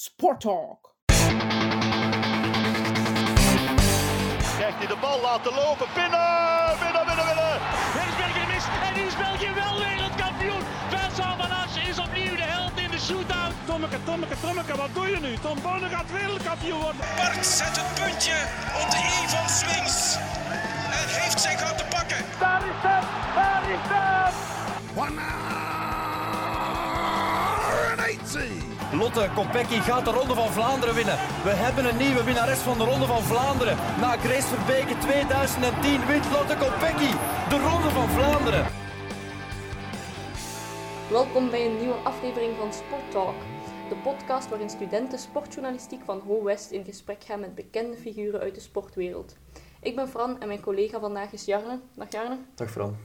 Sport Talk. Krijgt hij de bal laten lopen. Binnen, binnen, binnen, binnen. Heeft België mis en is België wel wereldkampioen. Vincent van As is opnieuw de held in de shootout. Tommeke, Tommeke, Tommeke, wat doe je nu? Tom Bonne gaat wereldkampioen worden. Bart zet het puntje op de i van Swings. En heeft zijn goud te pakken. Daar is het, daar is het. Lotte Kopecky gaat de Ronde van Vlaanderen winnen. We hebben een nieuwe winnares van de Ronde van Vlaanderen. Na Grace Verbeke 2010 wint Lotte Kopecky de Ronde van Vlaanderen. Welkom bij een nieuwe aflevering van Sport Talk, de podcast waarin studenten sportjournalistiek van Ho West in gesprek gaan met bekende figuren uit de sportwereld. Ik ben Fran en mijn collega vandaag is Jarne. Dag Jarne. Dag Fran.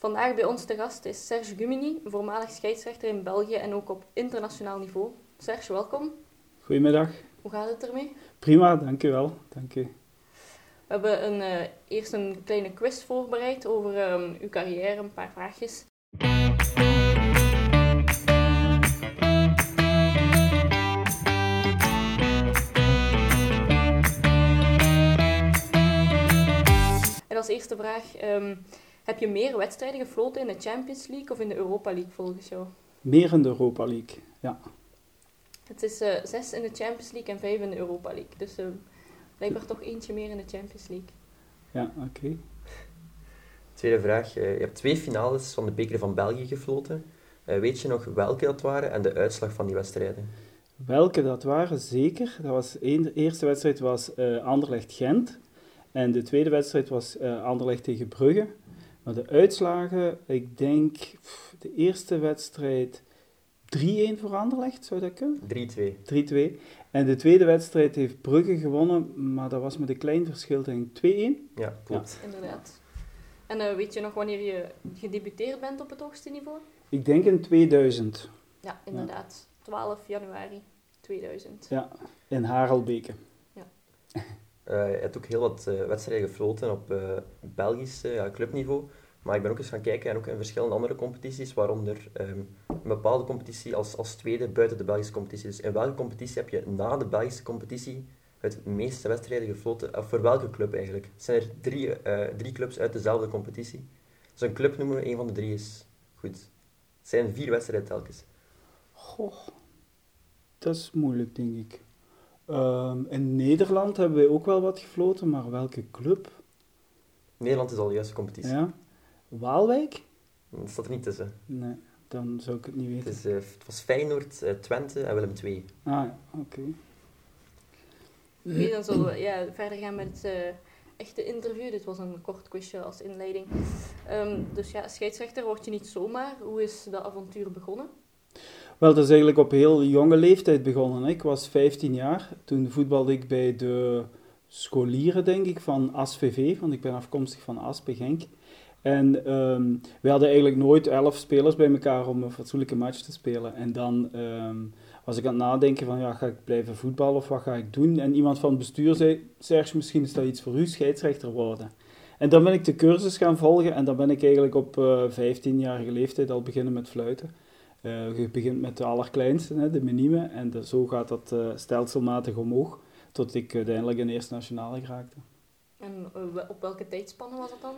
Vandaag bij ons te gast is Serge Gumini, voormalig scheidsrechter in België en ook op internationaal niveau. Serge, welkom. Goedemiddag. Hoe gaat het ermee? Prima, dank u wel. Dank u. We hebben een, eh, eerst een kleine quiz voorbereid over ehm, uw carrière, een paar vraagjes. En als eerste vraag, ehm, heb je meer wedstrijden gefloten in de Champions League of in de Europa League volgens jou? Meer in de Europa League, ja. Het is eh, zes in de Champions League en vijf in de Europa League. Dus uh, blijkbaar toch eentje meer in de Champions League. Ja, oké. Tweede vraag. eh, Je hebt twee finales van de beker van België gefloten. Eh, Weet je nog welke dat waren en de uitslag van die wedstrijden? Welke dat waren, zeker. Dat was één, de eerste wedstrijd was eh Anderlecht-Gent. En de tweede wedstrijd was eh Anderlecht tegen Brugge. Maar de uitslagen, ik denk pff, de eerste wedstrijd 3-1 voor Anderlecht, zou dat kunnen? 3-2. 3-2. En de tweede wedstrijd heeft Brugge gewonnen, maar dat was met een klein verschil, denk ik 2-1. Ja, klopt. Inderdaad. En eh, weet je nog wanneer je gedebuteerd bent op het hoogste niveau? Ik denk in 2000, Ja, inderdaad. 12 januari 2000. ja, in Harelbeke. Eh, je hebt ook heel wat eh, wedstrijden gefloten op eh, Belgisch ja, clubniveau. Maar ik ben ook eens gaan kijken en ook in verschillende andere competities, waaronder ehm, een bepaalde competitie als, als tweede buiten de Belgische competitie. Dus in welke competitie heb je na de Belgische competitie het meeste wedstrijden gefloten? Of voor welke club eigenlijk? Het zijn er drie, eh, drie clubs uit dezelfde competitie. Dus een club noemen we, een van de drie is goed. Het zijn vier wedstrijden telkens. Goh, dat is moeilijk, denk ik. Ehm, in Nederland hebben wij ook wel wat gefloten, maar welke club? Nederland is al de juiste competitie. Ja? Waalwijk? Dat staat er niet tussen. Nee, dan zou ik het niet Het, weten. is, eh, het was Feyenoord, eh, Twente en Willem II. Ah, ja, oké. Oké, dan zullen we ja, verder gaan met het eh, echte interview. Dit was een kort quizje als inleiding. Ehm, dus ja, scheidsrechter word je niet zomaar. Hoe is dat avontuur begonnen? Wel, dat is eigenlijk op heel jonge leeftijd begonnen. Ik was 15 jaar. Toen voetbalde ik bij de scholieren, denk ik, van ASVV, want ik ben afkomstig van Aspe, Genk. En ehm, we hadden eigenlijk nooit elf spelers bij elkaar om een fatsoenlijke match te spelen. En dan ehm, was ik aan het nadenken van, ja, ga ik blijven voetballen of wat ga ik doen? En iemand van het bestuur zei, Serge, misschien is dat iets voor u, scheidsrechter worden. En dan ben ik de cursus gaan volgen en dan ben ik eigenlijk op eh 15-jarige leeftijd al beginnen met fluiten. Eh, je begint met de allerkleinste, hè, de minime, en zo gaat dat eh, stelselmatig omhoog, tot ik uiteindelijk in eerste nationale raakte. En eh, op welke tijdspannen was dat dan?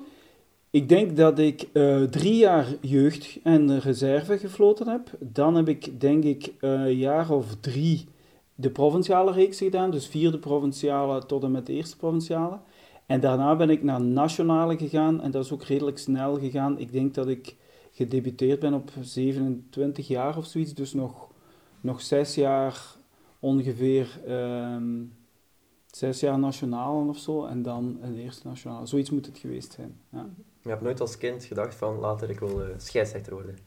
Ik denk dat ik eh, drie jaar jeugd en reserve gefloten heb. Dan heb ik, denk ik, een jaar of drie de provinciale reeks gedaan. Dus vierde provinciale tot en met de eerste provinciale. En daarna ben ik naar nationale gegaan en dat is ook redelijk snel gegaan. Ik denk dat ik gedebuteerd ben op 27 jaar of zoiets. Dus nog, nog zes jaar ongeveer, ehm, zes jaar nationaal of zo. En dan een eerste nationale. Zoiets moet het geweest zijn. Ja. Je hebt nooit als kind gedacht van later ik wil eh, scheidsrechter worden.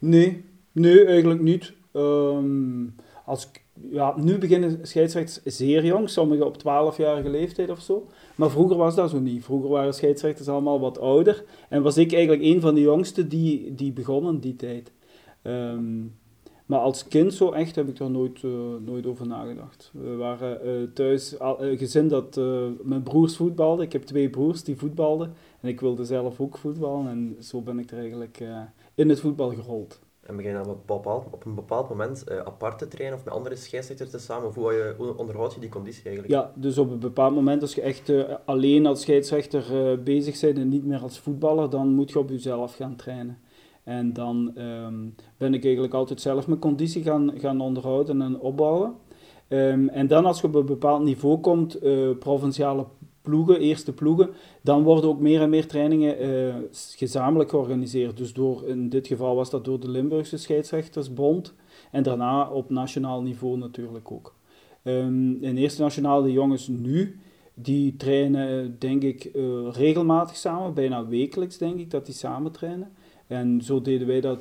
Nee, nee, eigenlijk niet. Ehm, als, ja, nu beginnen scheidsrechters zeer jong, sommigen op 12-jarige leeftijd of zo. Maar vroeger was dat zo niet. Vroeger waren scheidsrechters allemaal wat ouder. En was ik eigenlijk een van de jongsten die, die begonnen die tijd. Ehm, maar als kind zo echt heb ik daar nooit, eh, nooit over nagedacht. We waren eh, thuis een gezin dat mijn broers voetbalden. Ik heb twee broers die voetbalden. En ik wilde zelf ook voetballen. En zo ben ik er eigenlijk eh, in het voetbal gerold. En begin je dan op een bepaald, op een bepaald moment uh, apart te trainen of met andere scheidsrechters te samen? Of hoe, je, hoe onderhoud je die conditie eigenlijk? Ja, dus op een bepaald moment als je echt uh, alleen als scheidsrechter bezig bent en niet meer als voetballer, dan moet je op jezelf gaan trainen. En dan um, ben ik eigenlijk altijd zelf mijn conditie gaan, gaan onderhouden en opbouwen. Um, en dan als je op een bepaald niveau komt, provinciale ploegen, eerste ploegen, dan worden ook meer en meer trainingen uh, gezamenlijk georganiseerd. Dus door, in dit geval was dat door de Limburgse Scheidsrechtersbond en daarna op nationaal niveau natuurlijk ook. In eerste nationaal de jongens nu, die trainen denk ik uh, regelmatig samen, bijna wekelijks denk ik dat die samen trainen. En zo deden wij dat,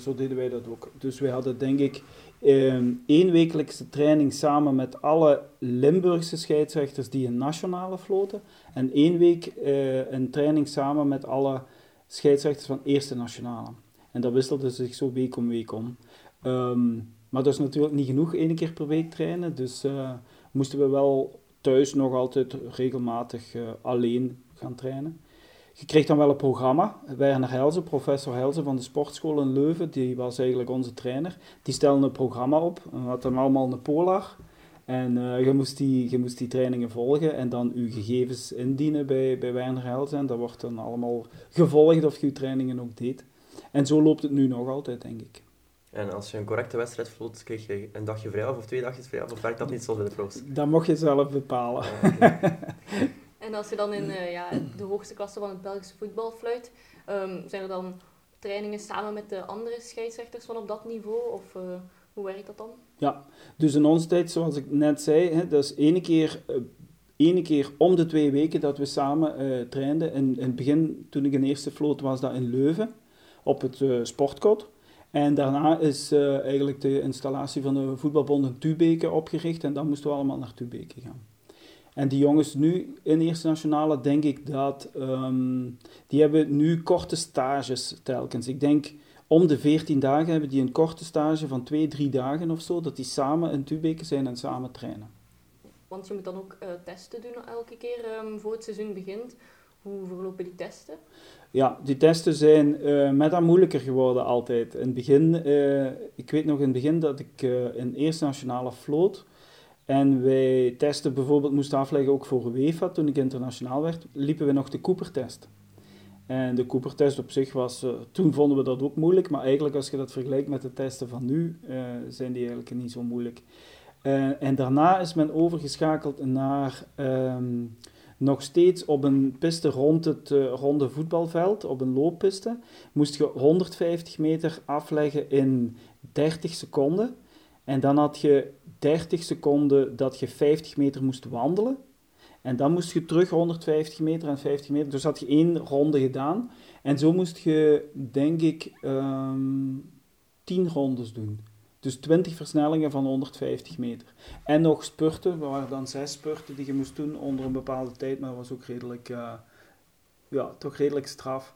zo deden wij dat ook. Dus wij hadden denk ik um, één wekelijkse training samen met alle Limburgse scheidsrechters die een nationale floten. En één week uh, een training samen met alle scheidsrechters van eerste nationale. En dat wisselde zich zo week om week om. Um, maar dat is natuurlijk niet genoeg, één keer per week trainen. Dus uh, moesten we wel thuis nog altijd regelmatig uh, alleen gaan trainen. Je kreeg dan wel een programma. Werner Helze, professor Helze van de sportschool in Leuven, die was eigenlijk onze trainer. Die stelde een programma op. We hadden allemaal een polar. En uh, je, moest die, je moest die trainingen volgen en dan je gegevens indienen bij, bij Werner Helze. En dat wordt dan allemaal gevolgd of je je trainingen ook deed. En zo loopt het nu nog altijd, denk ik. En als je een correcte wedstrijd vloot, kreeg je een dagje vrij of twee dagjes vrij? Of werkt dat niet zo bij de profs? Dat mocht je zelf bepalen. Ja, okay. En als je dan in uh, ja, de hoogste klasse van het Belgische voetbal fluit, um, zijn er dan trainingen samen met de andere scheidsrechters van op dat niveau? Of uh, hoe werkt dat dan? Ja, dus in onze tijd, zoals ik net zei, hè, dat is ene keer, uh, ene keer om de twee weken dat we samen uh, trainden. In, in het begin, toen ik in eerste vloot, was dat in Leuven, op het sportkot. En daarna is eigenlijk de installatie van de voetbalbond in Tubeke opgericht en dan moesten we allemaal naar Tubeke gaan. En die jongens nu in Eerste Nationale, denk ik dat, um, die hebben nu korte stages telkens. Ik denk om de 14 dagen hebben die een korte stage van 2, 3 dagen of zo, dat die samen in Tubeke zijn en samen trainen. Want je moet dan ook uh, testen doen elke keer um, voor het seizoen begint. Hoe verlopen die testen? Ja, die testen zijn uh, met dat moeilijker geworden altijd. In het begin, uh, ik weet nog in het begin dat ik in Eerste Nationale floot. En wij testen bijvoorbeeld, moesten afleggen ook voor UEFA, toen ik internationaal werd, liepen we nog de Cooper-test. En de Cooper-test op zich was, uh, toen vonden we dat ook moeilijk, maar eigenlijk als je dat vergelijkt met de testen van nu, uh, zijn die eigenlijk niet zo moeilijk. Uh, en daarna is men overgeschakeld naar um, nog steeds op een piste rond het ronde voetbalveld, op een looppiste, moest je 150 meter afleggen in 30 seconden. En dan had je 30 seconden dat je 50 meter moest wandelen. En dan moest je terug 150 meter en 50 meter. Dus had je één ronde gedaan. En zo moest je, denk ik, um, 10 rondes doen. Dus 20 versnellingen van 150 meter. En nog spurten. Er waren dan zes spurten die je moest doen onder een bepaalde tijd. Maar dat was ook redelijk, uh, ja, toch redelijk straf.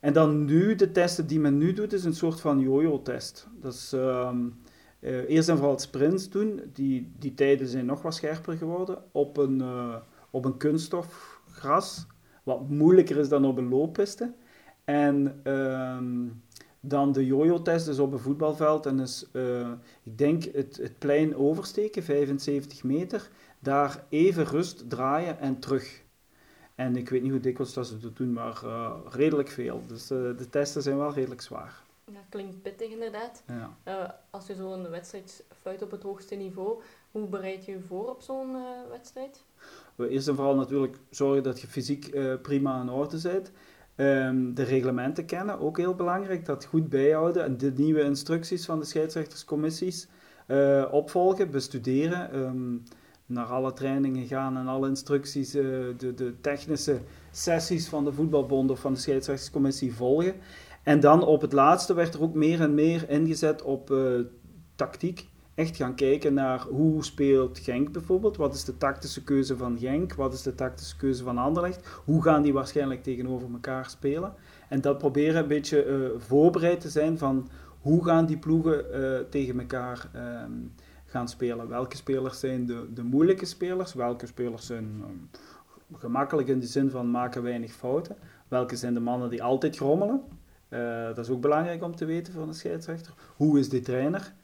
En dan nu, de testen die men nu doet, is een soort van yo-yo-test. Dat is... Um, uh, eerst en vooral sprints doen. Die, die tijden zijn nog wat scherper geworden. Op een, uh, op een kunststofgras. Wat moeilijker is dan op een looppiste. En uh, dan de jojo-test dus op een voetbalveld. En is, uh, ik denk, het, het plein oversteken, 75 meter. Daar even rust draaien en terug. En ik weet niet hoe dikwijls dat ze dat doen, maar redelijk veel. Dus de testen zijn wel redelijk zwaar. Ja, klinkt pittig inderdaad. Ja. Uh, als je zo'n wedstrijd fluit op het hoogste niveau, hoe bereid je je voor op zo'n uh, wedstrijd? Eerst en vooral natuurlijk zorgen dat je fysiek uh, prima in orde bent. Um, de reglementen kennen, ook heel belangrijk. Dat goed bijhouden en de nieuwe instructies van de scheidsrechterscommissies opvolgen, bestuderen. Um, naar alle trainingen gaan en alle instructies, de, de technische sessies van de voetbalbond of van de scheidsrechterscommissie volgen. En dan op het laatste werd er ook meer en meer ingezet op uh, tactiek. Echt gaan kijken naar hoe speelt Genk bijvoorbeeld. Wat is de tactische keuze van Genk? Wat is de tactische keuze van Anderlecht? Hoe gaan die waarschijnlijk tegenover elkaar spelen? En dat proberen een beetje uh, voorbereid te zijn van hoe gaan die ploegen uh, tegen elkaar um, gaan spelen. Welke spelers zijn de, de moeilijke spelers? Welke spelers zijn um, gemakkelijk in de zin van maken weinig fouten? Welke zijn de mannen die altijd grommelen? Eh, dat is ook belangrijk om te weten van een scheidsrechter. Hoe is die trainer?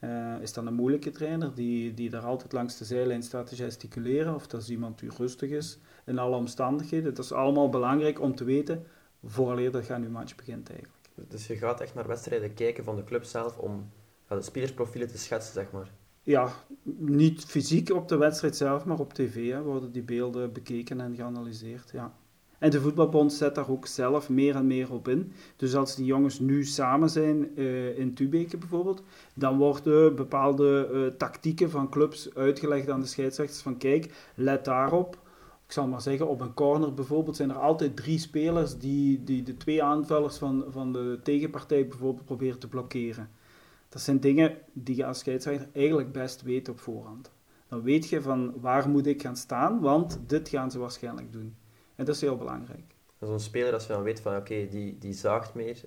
Uh, is dat een moeilijke trainer die, die daar altijd langs de zijlijn staat te gesticuleren? Of dat is iemand die rustig is in alle omstandigheden? Dat is allemaal belangrijk om te weten vooraleer dat gaan uw match begint eigenlijk. Dus je gaat echt naar wedstrijden kijken van de club zelf om de spelersprofielen te schetsen, zeg maar? Ja, niet fysiek op de wedstrijd zelf, maar op tv hè, worden die beelden bekeken en geanalyseerd, ja. En de voetbalbond zet daar ook zelf meer en meer op in. Dus als die jongens nu samen zijn uh, in Tubeke bijvoorbeeld, dan worden bepaalde uh, tactieken van clubs uitgelegd aan de scheidsrechters van kijk, let daarop. Ik zal maar zeggen, op een corner bijvoorbeeld zijn er altijd drie spelers die, die de twee aanvallers van, van de tegenpartij bijvoorbeeld proberen te blokkeren. Dat zijn dingen die je als scheidsrechter eigenlijk best weet op voorhand. Dan weet je van waar moet ik gaan staan, want dit gaan ze waarschijnlijk doen. En dat is heel belangrijk. Zo'n speler, als je dan weet van oké, die, die zaagt meer,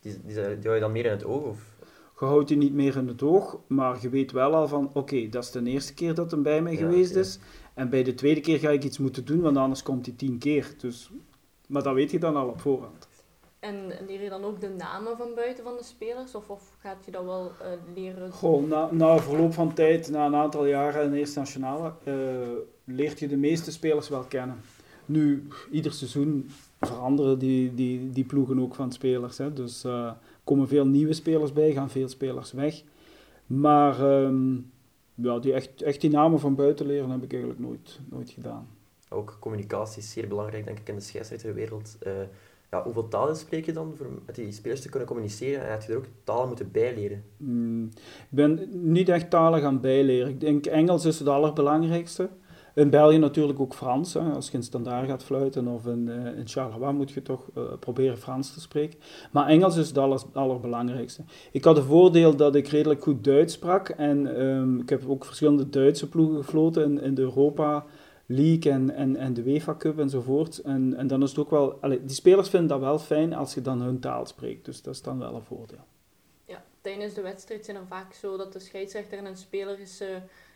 die, die, die hou je dan meer in het oog? Of? Je houdt die niet meer in het oog, maar je weet wel al van oké, dat is de eerste keer dat hem bij mij geweest is. En bij de tweede keer ga ik iets moeten doen, want anders komt hij tien keer. Dus, maar dat weet je dan al op voorhand. En leer je dan ook de namen van buiten van de spelers? Of, of gaat je dat wel uh, leren? Gewoon, na, na verloop van tijd, na een aantal jaren in de Eerste Nationale, uh, leert je de meeste spelers wel kennen. Nu, ieder seizoen veranderen die, die, die ploegen ook van spelers. Hè. Dus uh, komen veel nieuwe spelers bij, gaan veel spelers weg. Maar um, ja, die echt, echt die namen van buiten leren heb ik eigenlijk nooit, nooit gedaan. Ook communicatie is zeer belangrijk, denk ik, in de scheidsrechterwereld. Uh, ja, hoeveel talen spreek je dan voor met die spelers te kunnen communiceren? En heb je er ook talen moeten bijleren? Mm, ik ben niet echt talen gaan bijleren. Ik denk Engels is het allerbelangrijkste. In België natuurlijk ook Frans. Hè. Als je in standaard gaat fluiten of in, uh, in Charleroi moet je toch uh, proberen Frans te spreken. Maar Engels is het aller, allerbelangrijkste. Ik had het voordeel dat ik redelijk goed Duits sprak. En um, ik heb ook verschillende Duitse ploegen gefloten in, in de Europa League en, en, en de UEFA Cup enzovoort. En, en dan is het ook wel... Die spelers vinden dat wel fijn als je dan hun taal spreekt. Dus dat is dan wel een voordeel. Ja, tijdens de wedstrijd zijn er vaak zo dat de scheidsrechter en een speler is... Uh,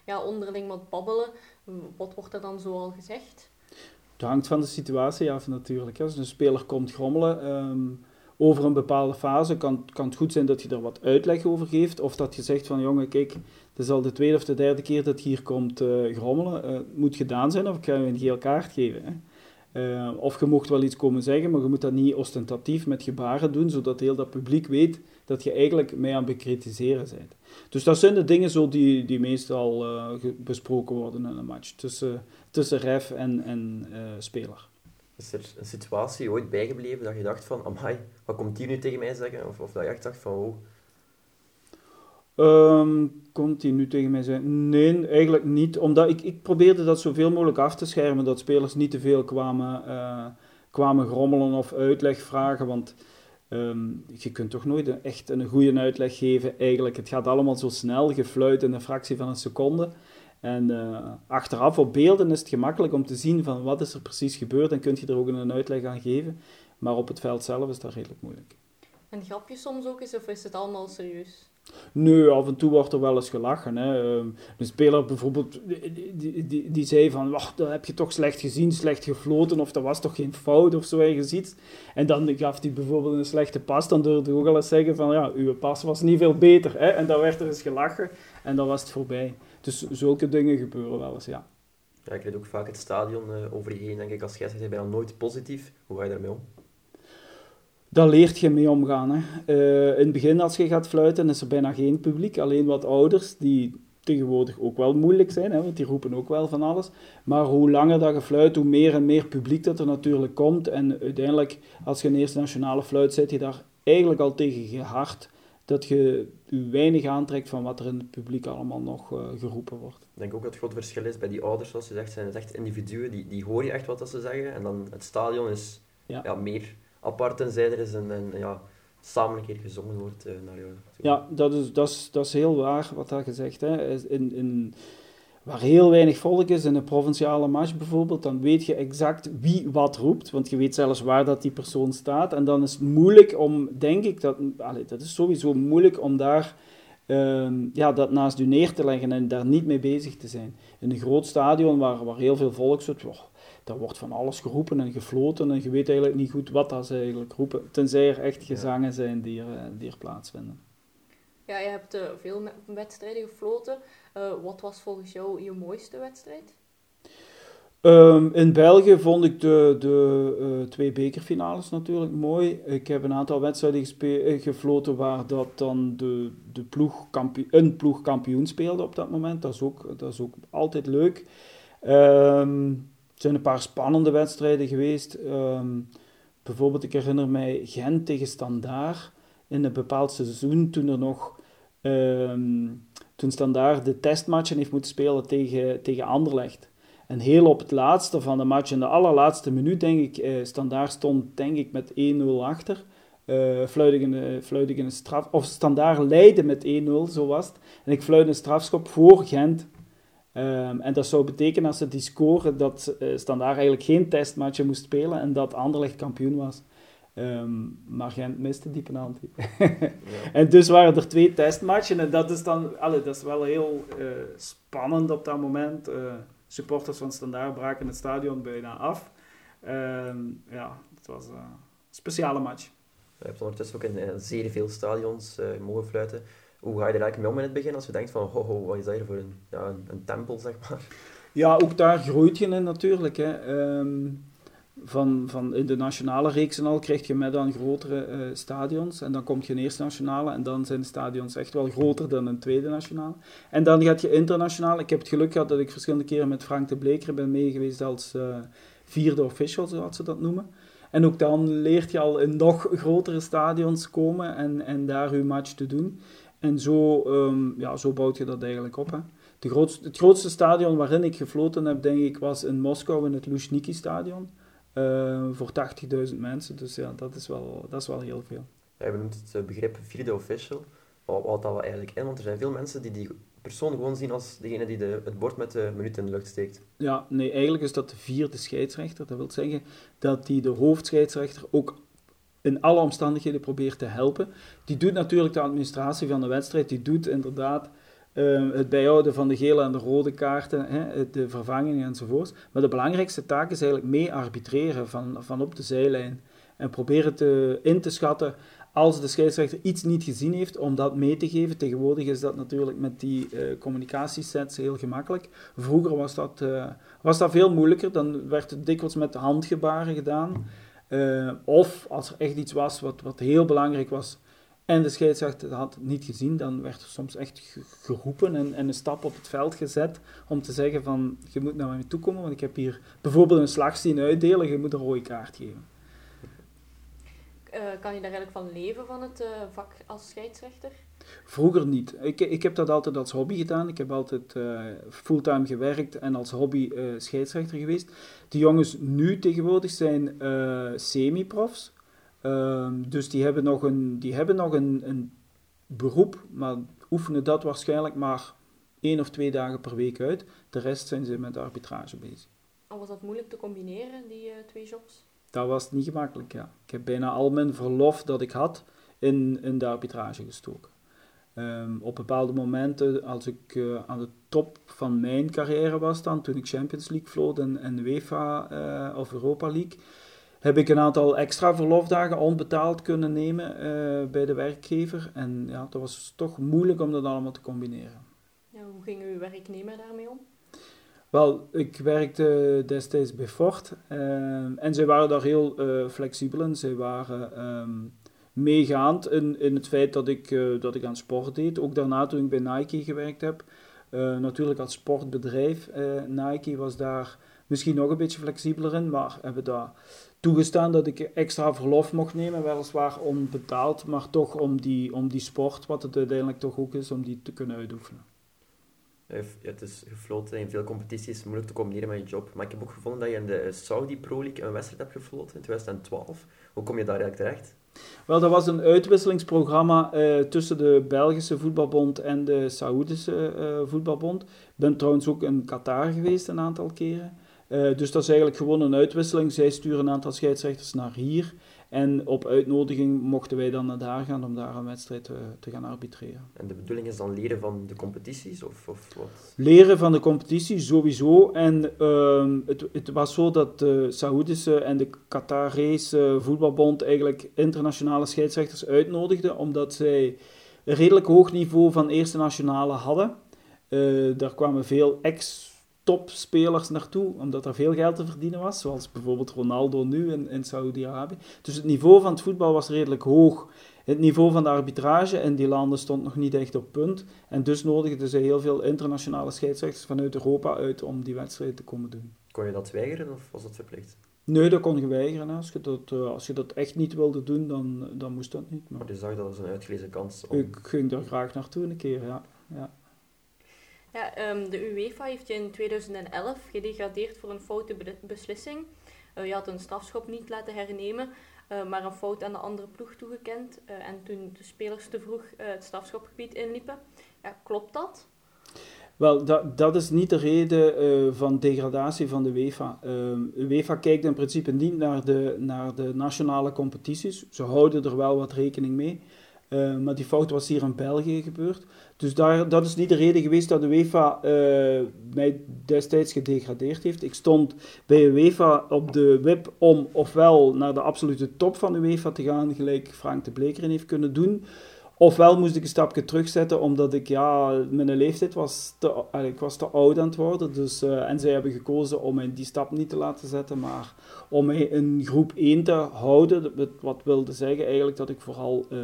ja, onderling wat babbelen. Wat wordt er dan zo al gezegd? Het hangt van de situatie af natuurlijk. Als een speler komt grommelen um, over een bepaalde fase, kan, kan het goed zijn dat je er wat uitleg over geeft. Of dat je zegt van jongen, kijk, het is al de tweede of de derde keer dat je hier komt uh, grommelen. Uh, het moet gedaan zijn of ik ga je een geel kaart geven. Uh, of je mocht wel iets komen zeggen, maar je moet dat niet ostentatief met gebaren doen, zodat heel dat publiek weet dat je eigenlijk mij aan het bekritiseren bent. Dus dat zijn de dingen zo die, die meestal uh, besproken worden in een match tussen, tussen ref en, en uh, speler. Is er een situatie ooit bijgebleven dat je dacht van, amai, wat komt die nu tegen mij zeggen? Of, of dat je echt dacht van, oh... Um, komt hij nu tegen mij zeggen? Nee, eigenlijk niet. Omdat ik, ik probeerde dat zoveel mogelijk af te schermen, dat spelers niet te veel kwamen, uh, kwamen grommelen of uitleg vragen. Want um, je kunt toch nooit echt een goede uitleg geven. Eigenlijk, het gaat allemaal zo snel, gefluit in een fractie van een seconde. En uh, achteraf op beelden is het gemakkelijk om te zien van wat is er precies gebeurd en kun je er ook een uitleg aan geven. Maar op het veld zelf is dat redelijk moeilijk. En grap je soms ook of is het allemaal serieus? Nee, af en toe wordt er wel eens gelachen. Hè. Een speler bijvoorbeeld, die, die, die zei van, wacht, dat heb je toch slecht gezien, slecht gefloten, of dat was toch geen fout, of zo ergens iets. En dan gaf hij bijvoorbeeld een slechte pas, dan durfde hij ook al eens zeggen van, ja, uw pas was niet veel beter. Hè. En dan werd er eens gelachen, en dan was het voorbij. Dus zulke dingen gebeuren wel eens, ja. Ja, ik weet ook vaak het stadion uh, over je heen, denk ik, als scheidsrechter bijna nooit positief. Hoe ga je daarmee om? Daar leert je mee omgaan. Hè. Uh, in het begin, als je gaat fluiten, is er bijna geen publiek. Alleen wat ouders, die tegenwoordig ook wel moeilijk zijn, hè, want die roepen ook wel van alles. Maar hoe langer dat je fluit, hoe meer en meer publiek dat er natuurlijk komt. En uiteindelijk, als je een eerste nationale fluit, zit je daar eigenlijk al tegen gehard dat je je weinig aantrekt van wat er in het publiek allemaal nog uh, geroepen wordt. Ik denk ook dat het groot verschil is bij die ouders, zoals je zegt, zijn het echt individuen, die, die hoor je echt wat dat ze zeggen. En dan het stadion is ja. ja meer apart tenzij er is en, en ja, samen een keer gezongen wordt uh, naar jou. Ja, dat is, dat, is, dat is heel waar wat dat gezegd. Hè. In, in, waar heel weinig volk is, in een provinciale match bijvoorbeeld, dan weet je exact wie wat roept, want je weet zelfs waar dat die persoon staat. En dan is het moeilijk om, denk ik, dat, dat is sowieso moeilijk om daar ehm, ja, dat naast u neer te leggen en daar niet mee bezig te zijn. In een groot stadion waar, waar heel veel volk zit, oh, daar wordt van alles geroepen en gefloten en je weet eigenlijk niet goed wat dat ze eigenlijk roepen, tenzij er echt gezangen zijn die er, eh, die er plaatsvinden. Ja, je hebt uh, veel wedstrijden gefloten. Uh, wat was volgens jou je mooiste wedstrijd? Um, in België vond ik de, de uh, twee bekerfinales natuurlijk mooi. Ik heb een aantal wedstrijden gefloten waar dat dan de, de ploeg een ploeg kampioen speelde op dat moment. Dat is ook, dat is ook altijd leuk. Um, er zijn een paar spannende wedstrijden geweest. Um, bijvoorbeeld, ik herinner mij Gent tegen Standaard in een bepaald seizoen, toen er nog... Um, toen Standaard de testmatchen heeft moeten spelen tegen, tegen Anderlecht. En heel op het laatste van de match, in de allerlaatste minuut, denk ik, eh, Standaard stond denk ik met 1-0 achter. Uh, fluit ik een straf... Of Standaard leidde met 1-0, zo was het. En ik fluit een strafschop voor Gent. Um, en dat zou betekenen als ze die scoren dat uh, Standaard eigenlijk geen testmatje moest spelen en dat Anderlecht kampioen was. Um, maar Gent miste die penalty. ja. En dus waren er twee testmatchen en dat is dan allee, dat is wel heel uh, spannend op dat moment. Uh, supporters van Standaard braken het stadion bijna af. Um, ja, het was een speciale match. Je hebt ondertussen ook in, in zeer veel stadions mogen fluiten. Hoe ga je er eigenlijk mee om in het begin als je denkt van, ho, ho wat is dat hier voor een, ja, een, tempel, zeg maar? Ja, ook daar groeit je in natuurlijk. Hè. Um, van, van in de nationale reeks en al krijg je met dan grotere uh, stadions. En dan komt je een eerste nationale en dan zijn de stadions echt wel groter dan een tweede nationale. En dan gaat je internationaal. Ik heb het geluk gehad dat ik verschillende keren met Frank de Bleker ben meegeweest als uh, vierde official, zoals ze dat noemen. En ook dan leert je al in nog grotere stadions komen en, en daar je match te doen. En zo, um, ja, zo bouwt je dat eigenlijk op. Hè. De grootste, het grootste stadion waarin ik gefloten heb, denk ik, was in Moskou in het Luzhniki stadion. Uh, voor 80.000 mensen. Dus ja, dat is wel, dat is wel heel veel. Ja, je benoemt het begrip vierde official. Wat houdt dat eigenlijk in? Want er zijn veel mensen die die persoon gewoon zien als degene die de, het bord met de minuut in de lucht steekt. Ja, nee, eigenlijk is dat de vierde scheidsrechter. Dat wil zeggen dat die de hoofdscheidsrechter ook in alle omstandigheden probeert te helpen. Die doet natuurlijk de administratie van de wedstrijd, die doet inderdaad uh, het bijhouden van de gele en de rode kaarten, hè, de vervangingen enzovoort. Maar de belangrijkste taak is eigenlijk mee arbitreren van, van op de zijlijn. En proberen te, in te schatten als de scheidsrechter iets niet gezien heeft, om dat mee te geven. Tegenwoordig is dat natuurlijk met die uh, communicatiesets heel gemakkelijk. Vroeger was dat, uh, was dat veel moeilijker. Dan werd het dikwijls met handgebaren gedaan. Uh, of als er echt iets was wat, wat heel belangrijk was en de scheidsrechter had het niet gezien, dan werd er soms echt geroepen en, en, een stap op het veld gezet om te zeggen van je moet naar mij toe komen, want ik heb hier bijvoorbeeld een slag zien uitdelen, je moet een rode kaart geven. Uh, kan je daar eigenlijk van leven van het uh, vak als scheidsrechter? Vroeger niet. Ik, ik heb dat altijd als hobby gedaan. Ik heb altijd uh, fulltime gewerkt en als hobby uh, scheidsrechter geweest. De jongens nu tegenwoordig zijn uh, semi-profs. Ehm, dus die hebben nog, een, die hebben nog een, een beroep, maar oefenen dat waarschijnlijk maar één of twee dagen per week uit. De rest zijn ze met de arbitrage bezig. En was dat moeilijk te combineren, die twee jobs? Dat was niet gemakkelijk, ja. Ik heb bijna al mijn verlof dat ik had in, in de arbitrage gestoken. Um, op bepaalde momenten, als ik uh, aan de top van mijn carrière was dan, toen ik Champions League vloot en, en UEFA uh, of Europa League, heb ik een aantal extra verlofdagen onbetaald kunnen nemen uh, bij de werkgever. En ja, dat was toch moeilijk om dat allemaal te combineren. Ja, hoe ging uw werknemer daarmee om? Wel, ik werkte destijds bij Ford en zij waren daar heel flexibel in. Zij waren... Um, meegaand in, in het feit dat ik, uh, dat ik aan sport deed. Ook daarna toen ik bij Nike gewerkt heb. Uh, natuurlijk als sportbedrijf. Uh, Nike was daar misschien nog een beetje flexibeler in, maar hebben daar toegestaan dat ik extra verlof mocht nemen, weliswaar onbetaald, maar toch om die, om die sport, wat het uiteindelijk toch ook is, om die te kunnen uitoefenen. Het is gefloten in veel competities, moeilijk te combineren met je job. Maar ik heb ook gevonden dat je in de Saudi Pro League een wedstrijd hebt gefloten in 2012. Hoe kom je daar eigenlijk terecht? Wel, dat was een uitwisselingsprogramma uh, tussen de Belgische voetbalbond en de Saoedische uh, voetbalbond. Ik ben trouwens ook in Qatar geweest een aantal keren. Uh, dus dat is eigenlijk gewoon een uitwisseling. Zij sturen een aantal scheidsrechters naar hier. En op uitnodiging mochten wij dan naar daar gaan om daar een wedstrijd te, te gaan arbitreren. En de bedoeling is dan leren van de competities of, of wat? Leren van de competitie sowieso. En ehm, het, het was zo dat de Saoedische en de Qatarese voetbalbond eigenlijk internationale scheidsrechters uitnodigden, omdat zij een redelijk hoog niveau van eerste nationale hadden. Eh, daar kwamen veel ex-topspelers naartoe, omdat er veel geld te verdienen was, zoals bijvoorbeeld Ronaldo nu in, in Saudi-Arabië. Dus het niveau van het voetbal was redelijk hoog. Het niveau van de arbitrage in die landen stond nog niet echt op punt. En dus nodigden ze heel veel internationale scheidsrechters vanuit Europa uit om die wedstrijd te komen doen. Kon je dat weigeren of was dat verplicht? Nee, dat kon je weigeren. Als je dat, uh, als je dat echt niet wilde doen, dan, dan moest dat niet. Maar, maar je zag dat als een uitgelezen kans? Om... Ik ging daar graag naartoe een keer, ja. ja. Ja, um, de UEFA heeft je in 2011 gedegradeerd voor een foute beslissing. Uh, je had een strafschop niet laten hernemen, uh, maar een fout aan de andere ploeg toegekend. Uh, en toen de spelers te vroeg het strafschopgebied inliepen. Ja, klopt dat? Wel, dat, dat is niet de reden uh, van degradatie van de UEFA. Uh, UEFA kijkt in principe niet naar de, naar de nationale competities. Ze houden er wel wat rekening mee. Uh, maar die fout was hier in België gebeurd. Dus daar, dat is niet de reden geweest dat de UEFA mij destijds gedegradeerd heeft. Ik stond bij UEFA op de WIP om ofwel naar de absolute top van de UEFA te gaan, gelijk Frank de Bleker heeft kunnen doen. Ofwel moest ik een stapje terugzetten, omdat ik, ja, mijn leeftijd was te, ik was te oud aan het worden. Dus, uh, en zij hebben gekozen om mij die stap niet te laten zetten, maar om mij in groep 1 te houden. Wat wilde zeggen eigenlijk dat ik vooral uh,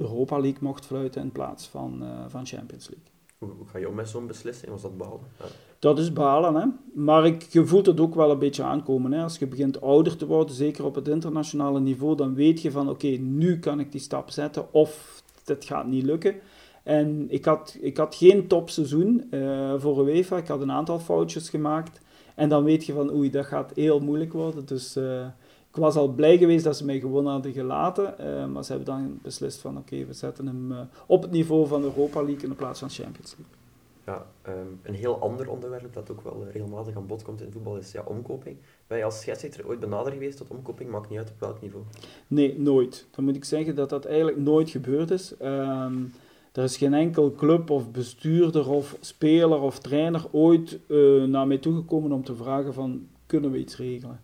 Europa League mocht fluiten in plaats van, uh, van Champions League. Hoe, ga je om met zo'n beslissing? Was dat balen? Ja. Dat is balen, hè. Maar ik, je voelt het ook wel een beetje aankomen. Hè. Als je begint ouder te worden, zeker op het internationale niveau, dan weet je van oké, okay, nu kan ik die stap zetten of het gaat niet lukken. En ik had, ik had geen topseizoen uh, voor UEFA. Ik had een aantal foutjes gemaakt. En dan weet je van oei, dat gaat heel moeilijk worden. Dus uh, ik was al blij geweest dat ze mij gewoon hadden gelaten. Uh, maar ze hebben dan beslist van oké, okay, we zetten hem op het niveau van de Europa League in plaats van Champions League. Ja, um, een heel ander onderwerp dat ook wel regelmatig aan bod komt in voetbal is ja, omkoping. Ben je als scheidsrechter ooit benaderd geweest tot omkoping? Maakt niet uit op welk niveau. Nee, nooit. Dan moet ik zeggen dat dat eigenlijk nooit gebeurd is. Um, er is geen enkel club of bestuurder of speler of trainer ooit uh, naar mij toegekomen om te vragen van, kunnen we iets regelen?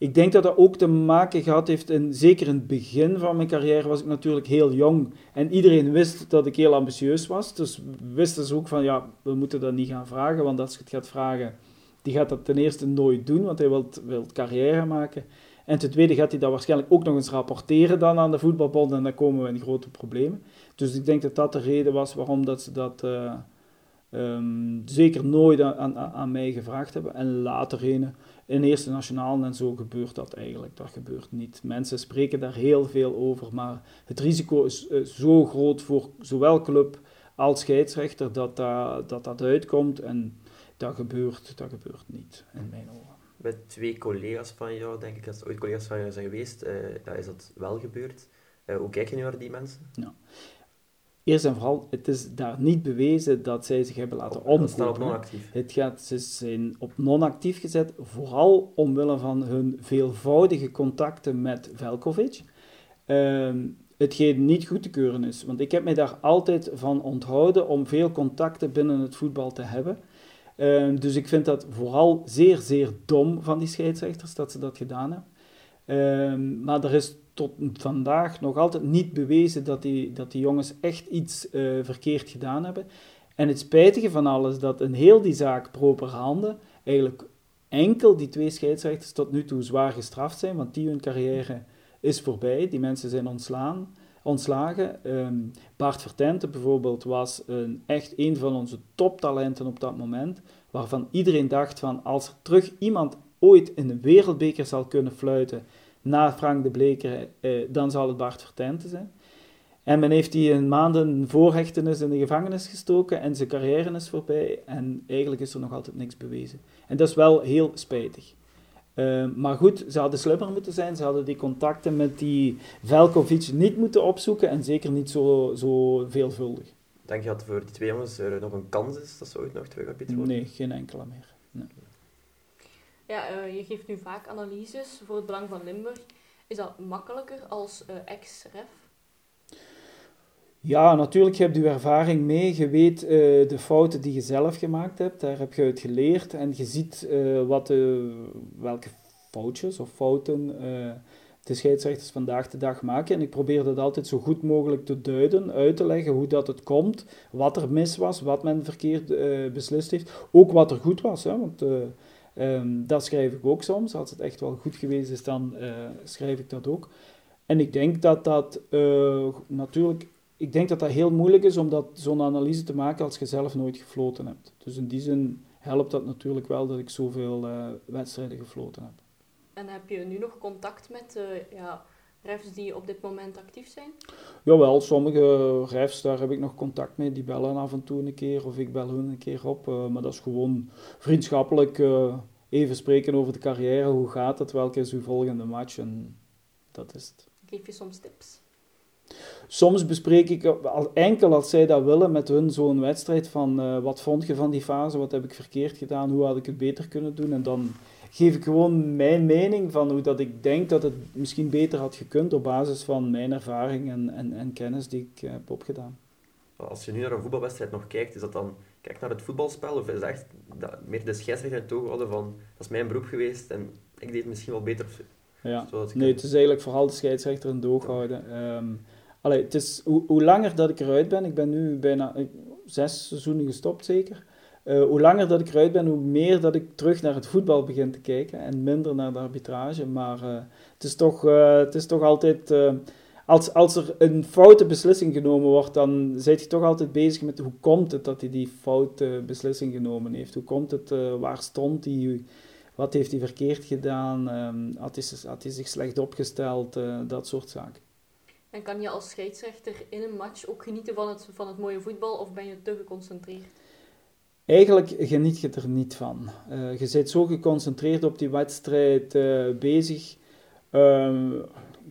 Ik denk dat dat ook te maken gehad heeft, in, zeker in het begin van mijn carrière was ik natuurlijk heel jong. En iedereen wist dat ik heel ambitieus was. Dus wisten ze ook van, ja, we moeten dat niet gaan vragen. Want als je het gaat vragen, die gaat dat ten eerste nooit doen, want hij wil, carrière maken. En ten tweede gaat hij dat waarschijnlijk ook nog eens rapporteren dan aan de voetbalbond. En dan komen we in grote problemen. Dus ik denk dat dat de reden was waarom dat ze dat uh, um, zeker nooit aan, aan, aan, mij gevraagd hebben. En later heen in Eerste Nationaal en zo gebeurt dat eigenlijk. Dat gebeurt niet. Mensen spreken daar heel veel over, maar het risico is uh, zo groot voor zowel club als scheidsrechter dat dat, dat, dat uitkomt. En dat gebeurt, dat gebeurt niet, in mijn ogen. Bij twee collega's van jou, denk ik, als ooit collega's van jou zijn geweest, uh, is dat wel gebeurd. Uh, hoe kijk je nu naar die mensen? Ja. Eerst en vooral, het is daar niet bewezen dat zij zich hebben laten omkopen. Op non-actief. Het gaat, ze zijn op non-actief gezet, vooral omwille van hun veelvoudige contacten met Velkovic. Um, hetgeen niet goed te keuren is. Want ik heb mij daar altijd van onthouden om veel contacten binnen het voetbal te hebben. Um, dus ik vind dat vooral zeer, zeer dom van die scheidsrechters dat ze dat gedaan hebben. Um, maar er is tot vandaag nog altijd niet bewezen dat die, dat die jongens echt iets uh, verkeerd gedaan hebben. En het spijtige van alles dat in heel die zaak proper handen eigenlijk enkel die twee scheidsrechters tot nu toe zwaar gestraft zijn, want die hun carrière is voorbij. Die mensen zijn ontslaan, ontslagen. Um, Bart Vertente bijvoorbeeld was een, echt een van onze toptalenten op dat moment, waarvan iedereen dacht van als er terug iemand ooit in de wereldbeker zal kunnen fluiten, na Frank de Bleker, eh, dan zal het Bart Vertente zijn. En men heeft die een maanden voorhechtenis in de gevangenis gestoken en zijn carrière is voorbij en eigenlijk is er nog altijd niks bewezen. En dat is wel heel spijtig. Uh, maar goed, ze hadden slimmer moeten zijn, ze hadden die contacten met die Velkovic niet moeten opzoeken en zeker niet zo, zo veelvuldig. Denk je dat voor die twee jongens er nog een kans is dat ze ooit nog terug worden? Nee, geen enkele meer. Nee. Ja, uh, je geeft nu vaak analyses voor het Belang van Limburg. Is dat makkelijker als uh, ex-ref? Ja, natuurlijk heb je ervaring mee. Je weet uh, de fouten die je zelf gemaakt hebt, daar heb je uit geleerd. En je ziet wat welke foutjes of fouten de scheidsrechters vandaag de dag maken. En ik probeer dat altijd zo goed mogelijk te duiden, uit te leggen hoe dat het komt, wat er mis was, wat men verkeerd beslist heeft. Ook wat er goed was, hè, want um, dat schrijf ik ook soms. Als het echt wel goed geweest is, dan uh, schrijf ik dat ook. En ik denk dat dat natuurlijk... Ik denk dat dat heel moeilijk is om dat, zo'n analyse te maken als je zelf nooit gefloten hebt. Dus in die zin helpt dat natuurlijk wel dat ik zoveel wedstrijden gefloten heb. En heb je nu nog contact met uh, ja, refs die op dit moment actief zijn? Jawel, sommige refs, daar heb ik nog contact mee. Die bellen af en toe een keer of ik bel hun een keer op. Uh, maar dat is gewoon vriendschappelijk uh, even spreken over de carrière. Hoe gaat het? Welke is uw volgende match? En dat is het. Geef je soms tips? Soms bespreek ik al, enkel als zij dat willen met hun zo'n wedstrijd van uh, wat vond je van die fase, wat heb ik verkeerd gedaan, hoe had ik het beter kunnen doen. En dan geef ik gewoon mijn mening van hoe dat ik denk dat het misschien beter had gekund op basis van mijn ervaring en, en, en kennis die ik heb opgedaan. Als je nu naar een voetbalwedstrijd nog kijkt, is dat dan kijk naar het voetbalspel of is echt dat meer de scheidsrechter in het oog houden van dat is mijn beroep geweest en ik deed het misschien wel beter. Ja, nee, het is eigenlijk vooral de scheidsrechter in het oog houden. Um, allee, het is, hoe, hoe langer dat ik eruit ben, ik ben nu bijna zes seizoenen gestopt zeker, uh, hoe langer dat ik eruit ben, hoe meer dat ik terug naar het voetbal begin te kijken en minder naar de arbitrage. Maar uh, het, is toch, uh, het is toch altijd, als, als er een foute beslissing genomen wordt, dan zit je toch altijd bezig met hoe komt het dat hij die foute beslissing genomen heeft. Hoe komt het, waar stond hij, wat heeft hij verkeerd gedaan, um, had, hij, had hij zich slecht opgesteld, dat soort zaken. En kan je als scheidsrechter in een match ook genieten van het, van het mooie voetbal of ben je te geconcentreerd? Eigenlijk geniet je er niet van. Uh, je bent zo geconcentreerd op die wedstrijd bezig. Uh,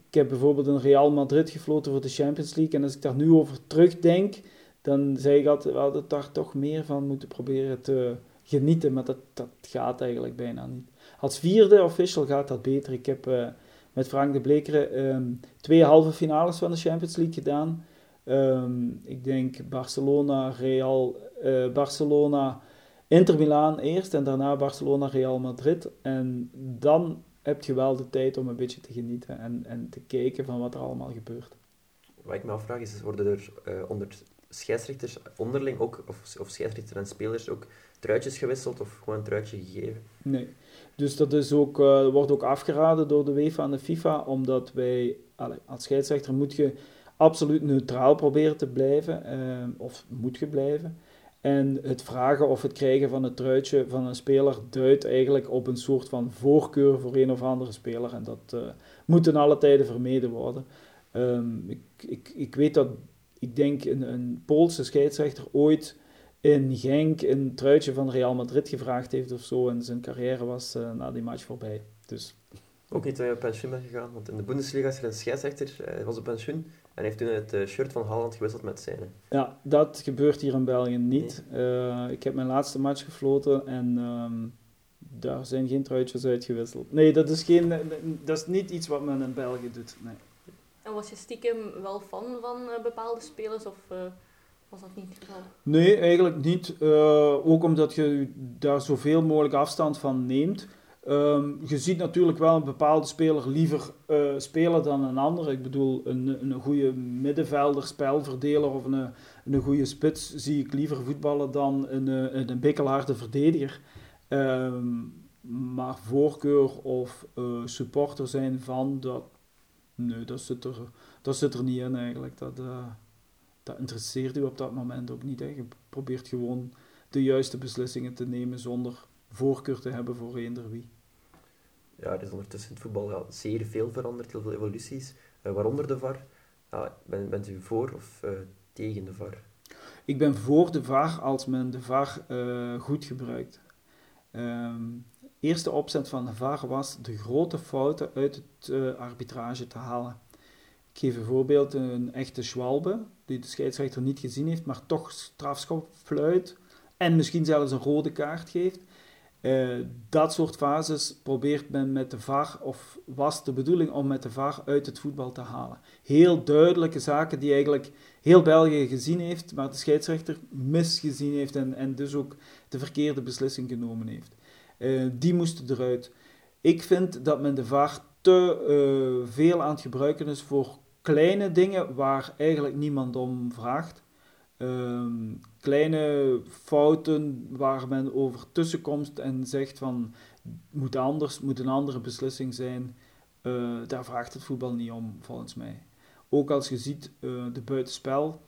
ik heb bijvoorbeeld een Real Madrid gefloten voor de Champions League. En als ik daar nu over terugdenk, dan zeg ik altijd, we hadden daar toch meer van moeten proberen te genieten. Maar dat, dat gaat eigenlijk bijna niet. Als vierde official gaat dat beter. Ik heb uh, met Frank de Blekeren um, twee halve finales van de Champions League gedaan. Um, ik denk Barcelona, Real, uh, Barcelona, Inter Milaan eerst en daarna Barcelona, Real Madrid. En dan heb je wel de tijd om een beetje te genieten en, en te kijken van wat er allemaal gebeurt. Wat ik me afvraag is, worden er uh, onder scheidsrechters onderling ook, of, of scheidsrechters en spelers ook truitjes gewisseld of gewoon een truitje gegeven? Nee. Dus dat is ook, uh, wordt ook afgeraden door de UEFA en de FIFA, omdat wij, allez, als scheidsrechter moet je absoluut neutraal proberen te blijven, uh, of moet je blijven. En het vragen of het krijgen van het truitje van een speler duidt eigenlijk op een soort van voorkeur voor een of andere speler. En dat uh, moet in alle tijden vermeden worden. Um, ik, ik, ik weet dat, ik denk, een, een Poolse scheidsrechter ooit in Genk een truitje van Real Madrid gevraagd heeft of zo. En zijn carrière was uh, na die match voorbij. Dus. Ook niet je op pensioen bent gegaan, want in de Bundesliga is er een scheidsrechter, hij was op pensioen en heeft toen het uh, shirt van Holland gewisseld met zijn. Ja, dat gebeurt hier in België niet. Nee. Uh, ik heb mijn laatste match gefloten en um, daar zijn geen truitjes uitgewisseld. Nee, dat is, geen, dat is niet iets wat men in België doet. Nee. En was je stiekem wel fan van uh, bepaalde spelers of was dat niet het geval? Nee, eigenlijk niet. ook omdat je daar zoveel mogelijk afstand van neemt. Um, je ziet natuurlijk wel een bepaalde speler liever uh, spelen dan een ander. Ik bedoel, een, een goede middenvelder, spelverdeler of een, een goede spits zie ik liever voetballen dan een, een, een bikkelharde verdediger. Um, maar voorkeur of uh, supporter zijn van, dat, nee, dat zit, er, dat zit er niet in eigenlijk. Dat, dat interesseert u op dat moment ook niet. Hè. Je probeert gewoon de juiste beslissingen te nemen zonder voorkeur te hebben voor eender wie. Ja, er is ondertussen in het voetbal ja, zeer veel veranderd, heel veel evoluties, uh, waaronder de VAR. Ja, bent, bent u voor of uh, tegen de VAR? Ik ben voor de VAR als men de VAR uh, goed gebruikt. Um, eerste opzet van de VAR was de grote fouten uit het arbitrage te halen. Ik geef een voorbeeld, een echte Schwalbe, die de scheidsrechter niet gezien heeft, maar toch strafschop fluit en misschien zelfs een rode kaart geeft. Uh, dat soort fases probeert men met de VAR, of was de bedoeling om met de VAR uit het voetbal te halen. Heel duidelijke zaken die eigenlijk heel België gezien heeft, maar de scheidsrechter misgezien heeft en, en dus ook de verkeerde beslissing genomen heeft. Uh, die moesten eruit. Ik vind dat men de VAR te uh, veel aan het gebruiken is voor kleine dingen waar eigenlijk niemand om vraagt. Um, kleine fouten waar men over tussenkomst en zegt van moet anders, moet een andere beslissing zijn. Uh, daar vraagt het voetbal niet om, volgens mij. Ook als je ziet uh, de buitenspel.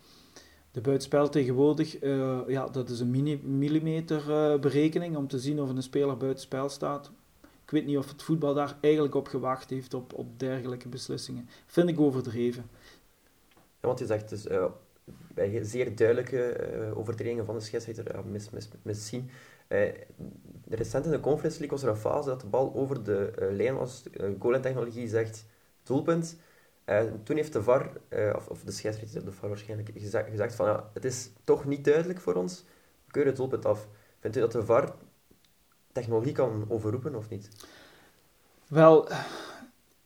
De buitenspel tegenwoordig, uh, ja, dat is een millimeter berekening om te zien of een speler buitenspel staat. Ik weet niet of het voetbal daar eigenlijk op gewacht heeft, op, op dergelijke beslissingen. Vind ik overdreven. Ja, want je zegt dus bij zeer duidelijke uh, overtredingen van de scheidsrechter uh, mis, mis, miszien. Uh, recent in de Conference League was er een fase dat de bal over de lijn was. Uh, goal-technologie zegt doelpunt. toen heeft de VAR, of, of, de scheidsrechter, de VAR waarschijnlijk, gezegd, gezegd van ja, het is toch niet duidelijk voor ons. We keuren het doelpunt af. Vindt u dat de VAR technologie kan overroepen of niet? Wel,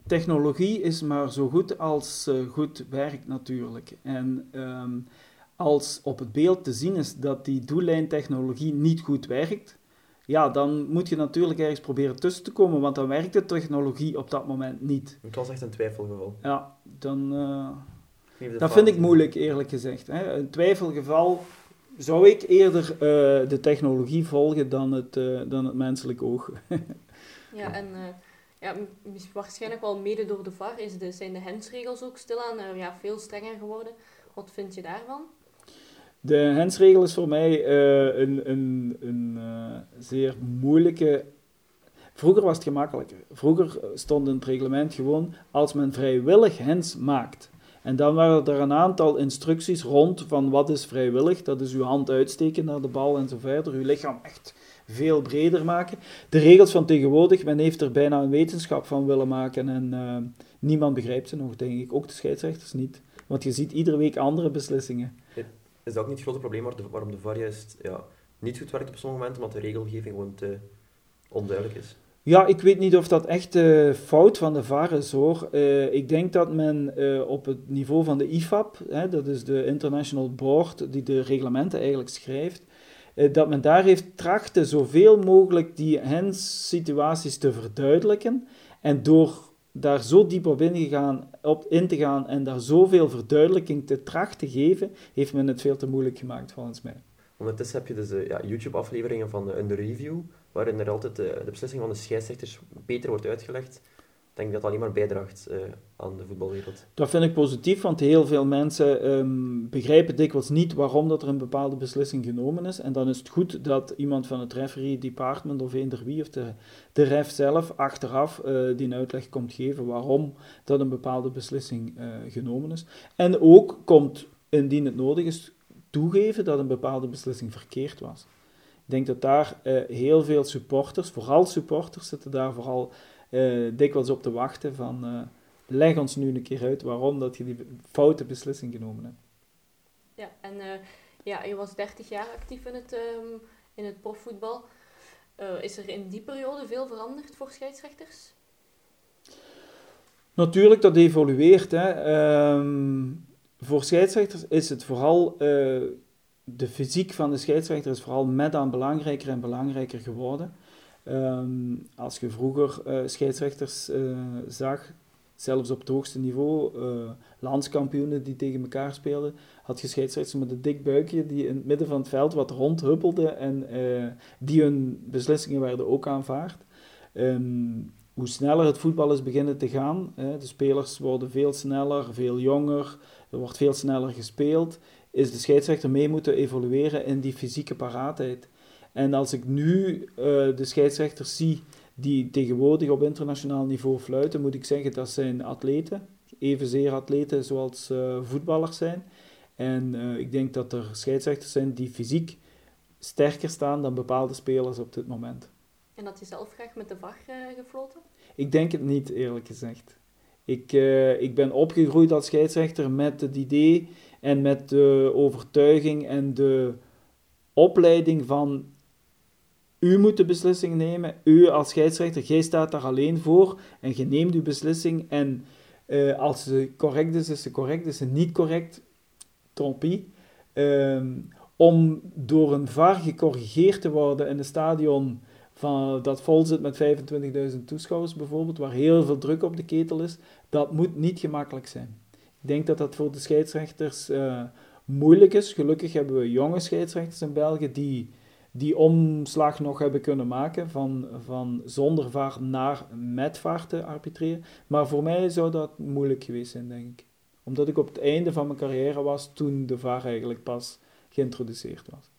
technologie is maar zo goed als uh, goed werkt natuurlijk. En um, als op het beeld te zien is dat die doellijntechnologie niet goed werkt, ja, dan moet je natuurlijk ergens proberen tussen te komen, want dan werkt de technologie op dat moment niet. Het was echt een twijfelgeval. Ja, dan... Uh, dat vind ik moeilijk, eerlijk gezegd. Hè. Een twijfelgeval zou ik eerder uh, de technologie volgen dan het, uh, dan het menselijk oog. ja, en ja, waarschijnlijk wel mede door de VAR is de, zijn de hensregels ook stilaan uh, ja, veel strenger geworden. Wat vind je daarvan? De hensregel is voor mij uh, een, een, een uh, zeer moeilijke. Vroeger was het gemakkelijker. Vroeger stond in het reglement gewoon als men vrijwillig hens maakt. En dan waren er een aantal instructies rond van wat is vrijwillig. Dat is uw hand uitsteken naar de bal en zo verder. Uw lichaam echt veel breder maken. De regels van tegenwoordig, men heeft er bijna een wetenschap van willen maken en uh, niemand begrijpt ze nog, denk ik. Ook de scheidsrechters niet. Want je ziet iedere week andere beslissingen. Is dat ook niet het grote probleem waarom de VAR juist ja, niet goed werkt op sommige momenten, omdat de regelgeving gewoon te onduidelijk is? Ja, ik weet niet of dat echt de fout van de VAR is hoor. Uh, ik denk dat men uh, op het niveau van de IFAB, hè, dat is de International Board die de reglementen eigenlijk schrijft, dat men daar heeft trachten zoveel mogelijk die hens-situaties te verduidelijken. En door daar zo diep op, op in te gaan en daar zoveel verduidelijking te trachten te geven, heeft men het veel te moeilijk gemaakt volgens mij. Ondertussen heb je dus ja, YouTube-afleveringen van de Review, waarin er altijd de, de beslissing van de scheidsrechters beter wordt uitgelegd. Ik denk dat dat alleen maar bijdraagt uh, aan de voetbalwereld. Dat vind ik positief, want heel veel mensen um, begrijpen dikwijls niet waarom dat er een bepaalde beslissing genomen is. En dan is het goed dat iemand van het referee department of eender wie, of de, de ref zelf, achteraf uh, die uitleg komt geven waarom dat een bepaalde beslissing uh, genomen is. En ook komt, indien het nodig is, toegeven dat een bepaalde beslissing verkeerd was. Ik denk dat daar heel veel supporters, vooral supporters, zitten daar vooral uh, dikwijls op te wachten van uh, leg ons nu een keer uit waarom dat je die foute beslissing genomen hebt. Ja, en ja, je was 30 jaar actief in het, um, in het profvoetbal. is er in die periode veel veranderd voor scheidsrechters? Natuurlijk, dat evolueert. Hè. Um, voor scheidsrechters is het vooral de fysiek van de scheidsrechter is vooral met aan belangrijker en belangrijker geworden. Um, als je vroeger uh, scheidsrechters uh, zag, zelfs op het hoogste niveau, uh, landskampioenen die tegen elkaar speelden, had je scheidsrechters met een dik buikje die in het midden van het veld wat rondhuppelden en die hun beslissingen werden ook aanvaard. Um, hoe sneller het voetbal is beginnen te gaan, de spelers worden veel sneller, veel jonger, er wordt veel sneller gespeeld is de scheidsrechter mee moeten evolueren in die fysieke paraatheid. En als ik nu uh, de scheidsrechters zie die tegenwoordig op internationaal niveau fluiten, moet ik zeggen dat zijn atleten, evenzeer atleten zoals uh, voetballers zijn. En uh, ik denk dat er scheidsrechters zijn die fysiek sterker staan dan bepaalde spelers op dit moment. En had je zelf graag met de VAR gefloten? Ik denk het niet, eerlijk gezegd. Ik, ik ben opgegroeid als scheidsrechter met het idee en met de overtuiging en de opleiding van U moet de beslissing nemen. U als scheidsrechter, jij staat daar alleen voor en je neemt uw beslissing. En uh, als ze correct is, is ze correct. Is ze niet correct, trompie. Um, om door een VAR gecorrigeerd te worden in een stadion van, dat vol zit met 25.000 toeschouwers bijvoorbeeld, waar heel veel druk op de ketel is, dat moet niet gemakkelijk zijn. Ik denk dat dat voor de scheidsrechters uh, moeilijk is. Gelukkig hebben we jonge scheidsrechters in België die die omslag nog hebben kunnen maken van, van zonder VAR naar met VAR te arbitreren. Maar voor mij zou dat moeilijk geweest zijn, denk ik. Omdat ik op het einde van mijn carrière was toen de VAR eigenlijk pas geïntroduceerd was.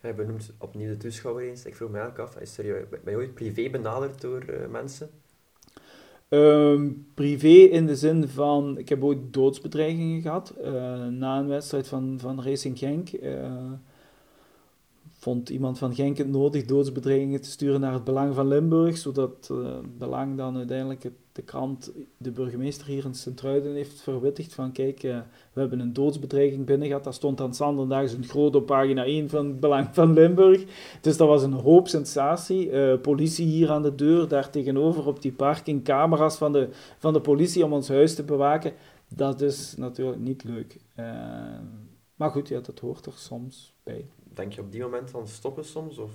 Hij benoemt opnieuw de toeschouwer eens. Ik vroeg me eigenlijk af, is er, ben je ooit privé benaderd door uh, mensen? Um, privé in de zin van, ik heb ooit doodsbedreigingen gehad. Uh, na een wedstrijd van, van Racing Genk uh, vond iemand van Genk het nodig doodsbedreigingen te sturen naar het Belang van Limburg, zodat uh, Belang dan uiteindelijk de krant, de burgemeester hier in Sint-Truiden heeft verwittigd van kijk, uh, we hebben een doodsbedreiging binnen gehad. Dat stond dan zanderdags een groot op pagina 1 van Belang van Limburg. Dus dat was een hoop sensatie. Uh, politie hier aan de deur, daar tegenover op die parking, camera's van de, van de politie om ons huis te bewaken. Dat is natuurlijk niet leuk. maar goed, ja, dat hoort er soms bij. Denk je op die moment van stoppen soms? Of?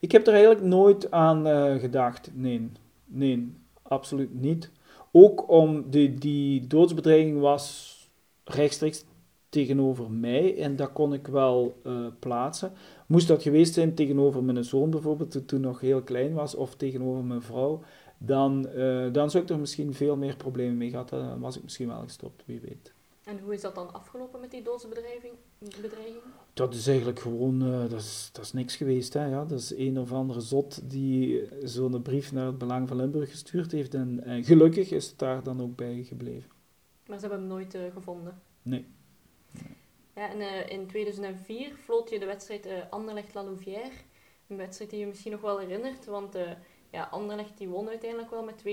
Ik heb er eigenlijk nooit aan uh, gedacht. Nee, nee, absoluut niet. Ook om die, die doodsbedreiging was rechtstreeks tegenover mij en dat kon ik wel uh, plaatsen. Moest dat geweest zijn tegenover mijn zoon bijvoorbeeld, die toen nog heel klein was, of tegenover mijn vrouw, dan, uh, dan zou ik er misschien veel meer problemen mee gehad hebben. Dan was ik misschien wel gestopt, wie weet. En hoe is dat dan afgelopen met die doodsbedreiging? Dat is eigenlijk gewoon, uh, dat, is, dat is niks geweest. Hè, ja. Dat is een of andere zot die zo'n brief naar het Belang van Limburg gestuurd heeft. En, en, gelukkig is het daar dan ook bij gebleven. Maar ze hebben hem nooit uh, gevonden? Nee. Ja, en uh, in 2004 vloot je de wedstrijd Anderlecht-La Louvière. Een wedstrijd die je misschien nog wel herinnert, want ja, Anderlecht die won uiteindelijk wel met 2-1.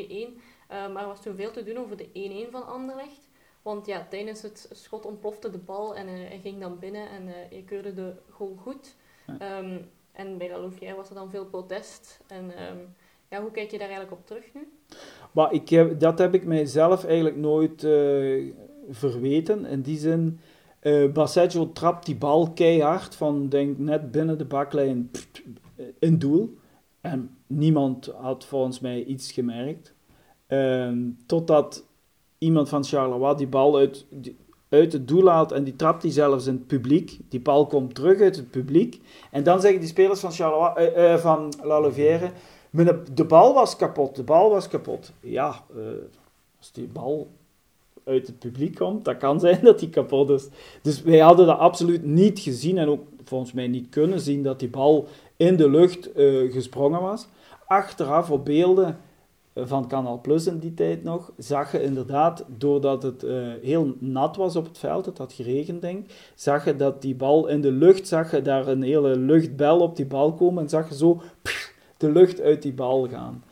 maar er was toen veel te doen over de 1-1 van Anderlecht. Want ja, tijdens het schot ontplofte de bal en uh, hij ging dan binnen en uh, je keurde de goal goed. Um, en bij La Louvière was er dan veel protest. En um, ja, hoe kijk je daar eigenlijk op terug nu? Maar ik heb, dat heb ik mijzelf eigenlijk nooit uh, verweten. In die zin, uh, trapt die bal keihard van, denk net binnen de baklijn pff, in doel. En niemand had volgens mij iets gemerkt. Um, totdat iemand van Charleroi die bal uit, uit het doel haalt en die trapt die zelfs in het publiek. Die bal komt terug uit het publiek. En dan zeggen die spelers van, Charleroi, uh, uh, van La Louvière, de bal was kapot, de bal was kapot. Ja, uh, als die bal uit het publiek komt, dat kan zijn dat die kapot is. Dus wij hadden dat absoluut niet gezien en ook volgens mij niet kunnen zien dat die bal in de lucht gesprongen was. Achteraf op beelden van Canal Plus in die tijd nog, zag je inderdaad, doordat het uh, heel nat was op het veld, het had geregend denk zag je dat die bal in de lucht, zag je daar een hele luchtbel op die bal komen en zag je zo de lucht uit die bal gaan.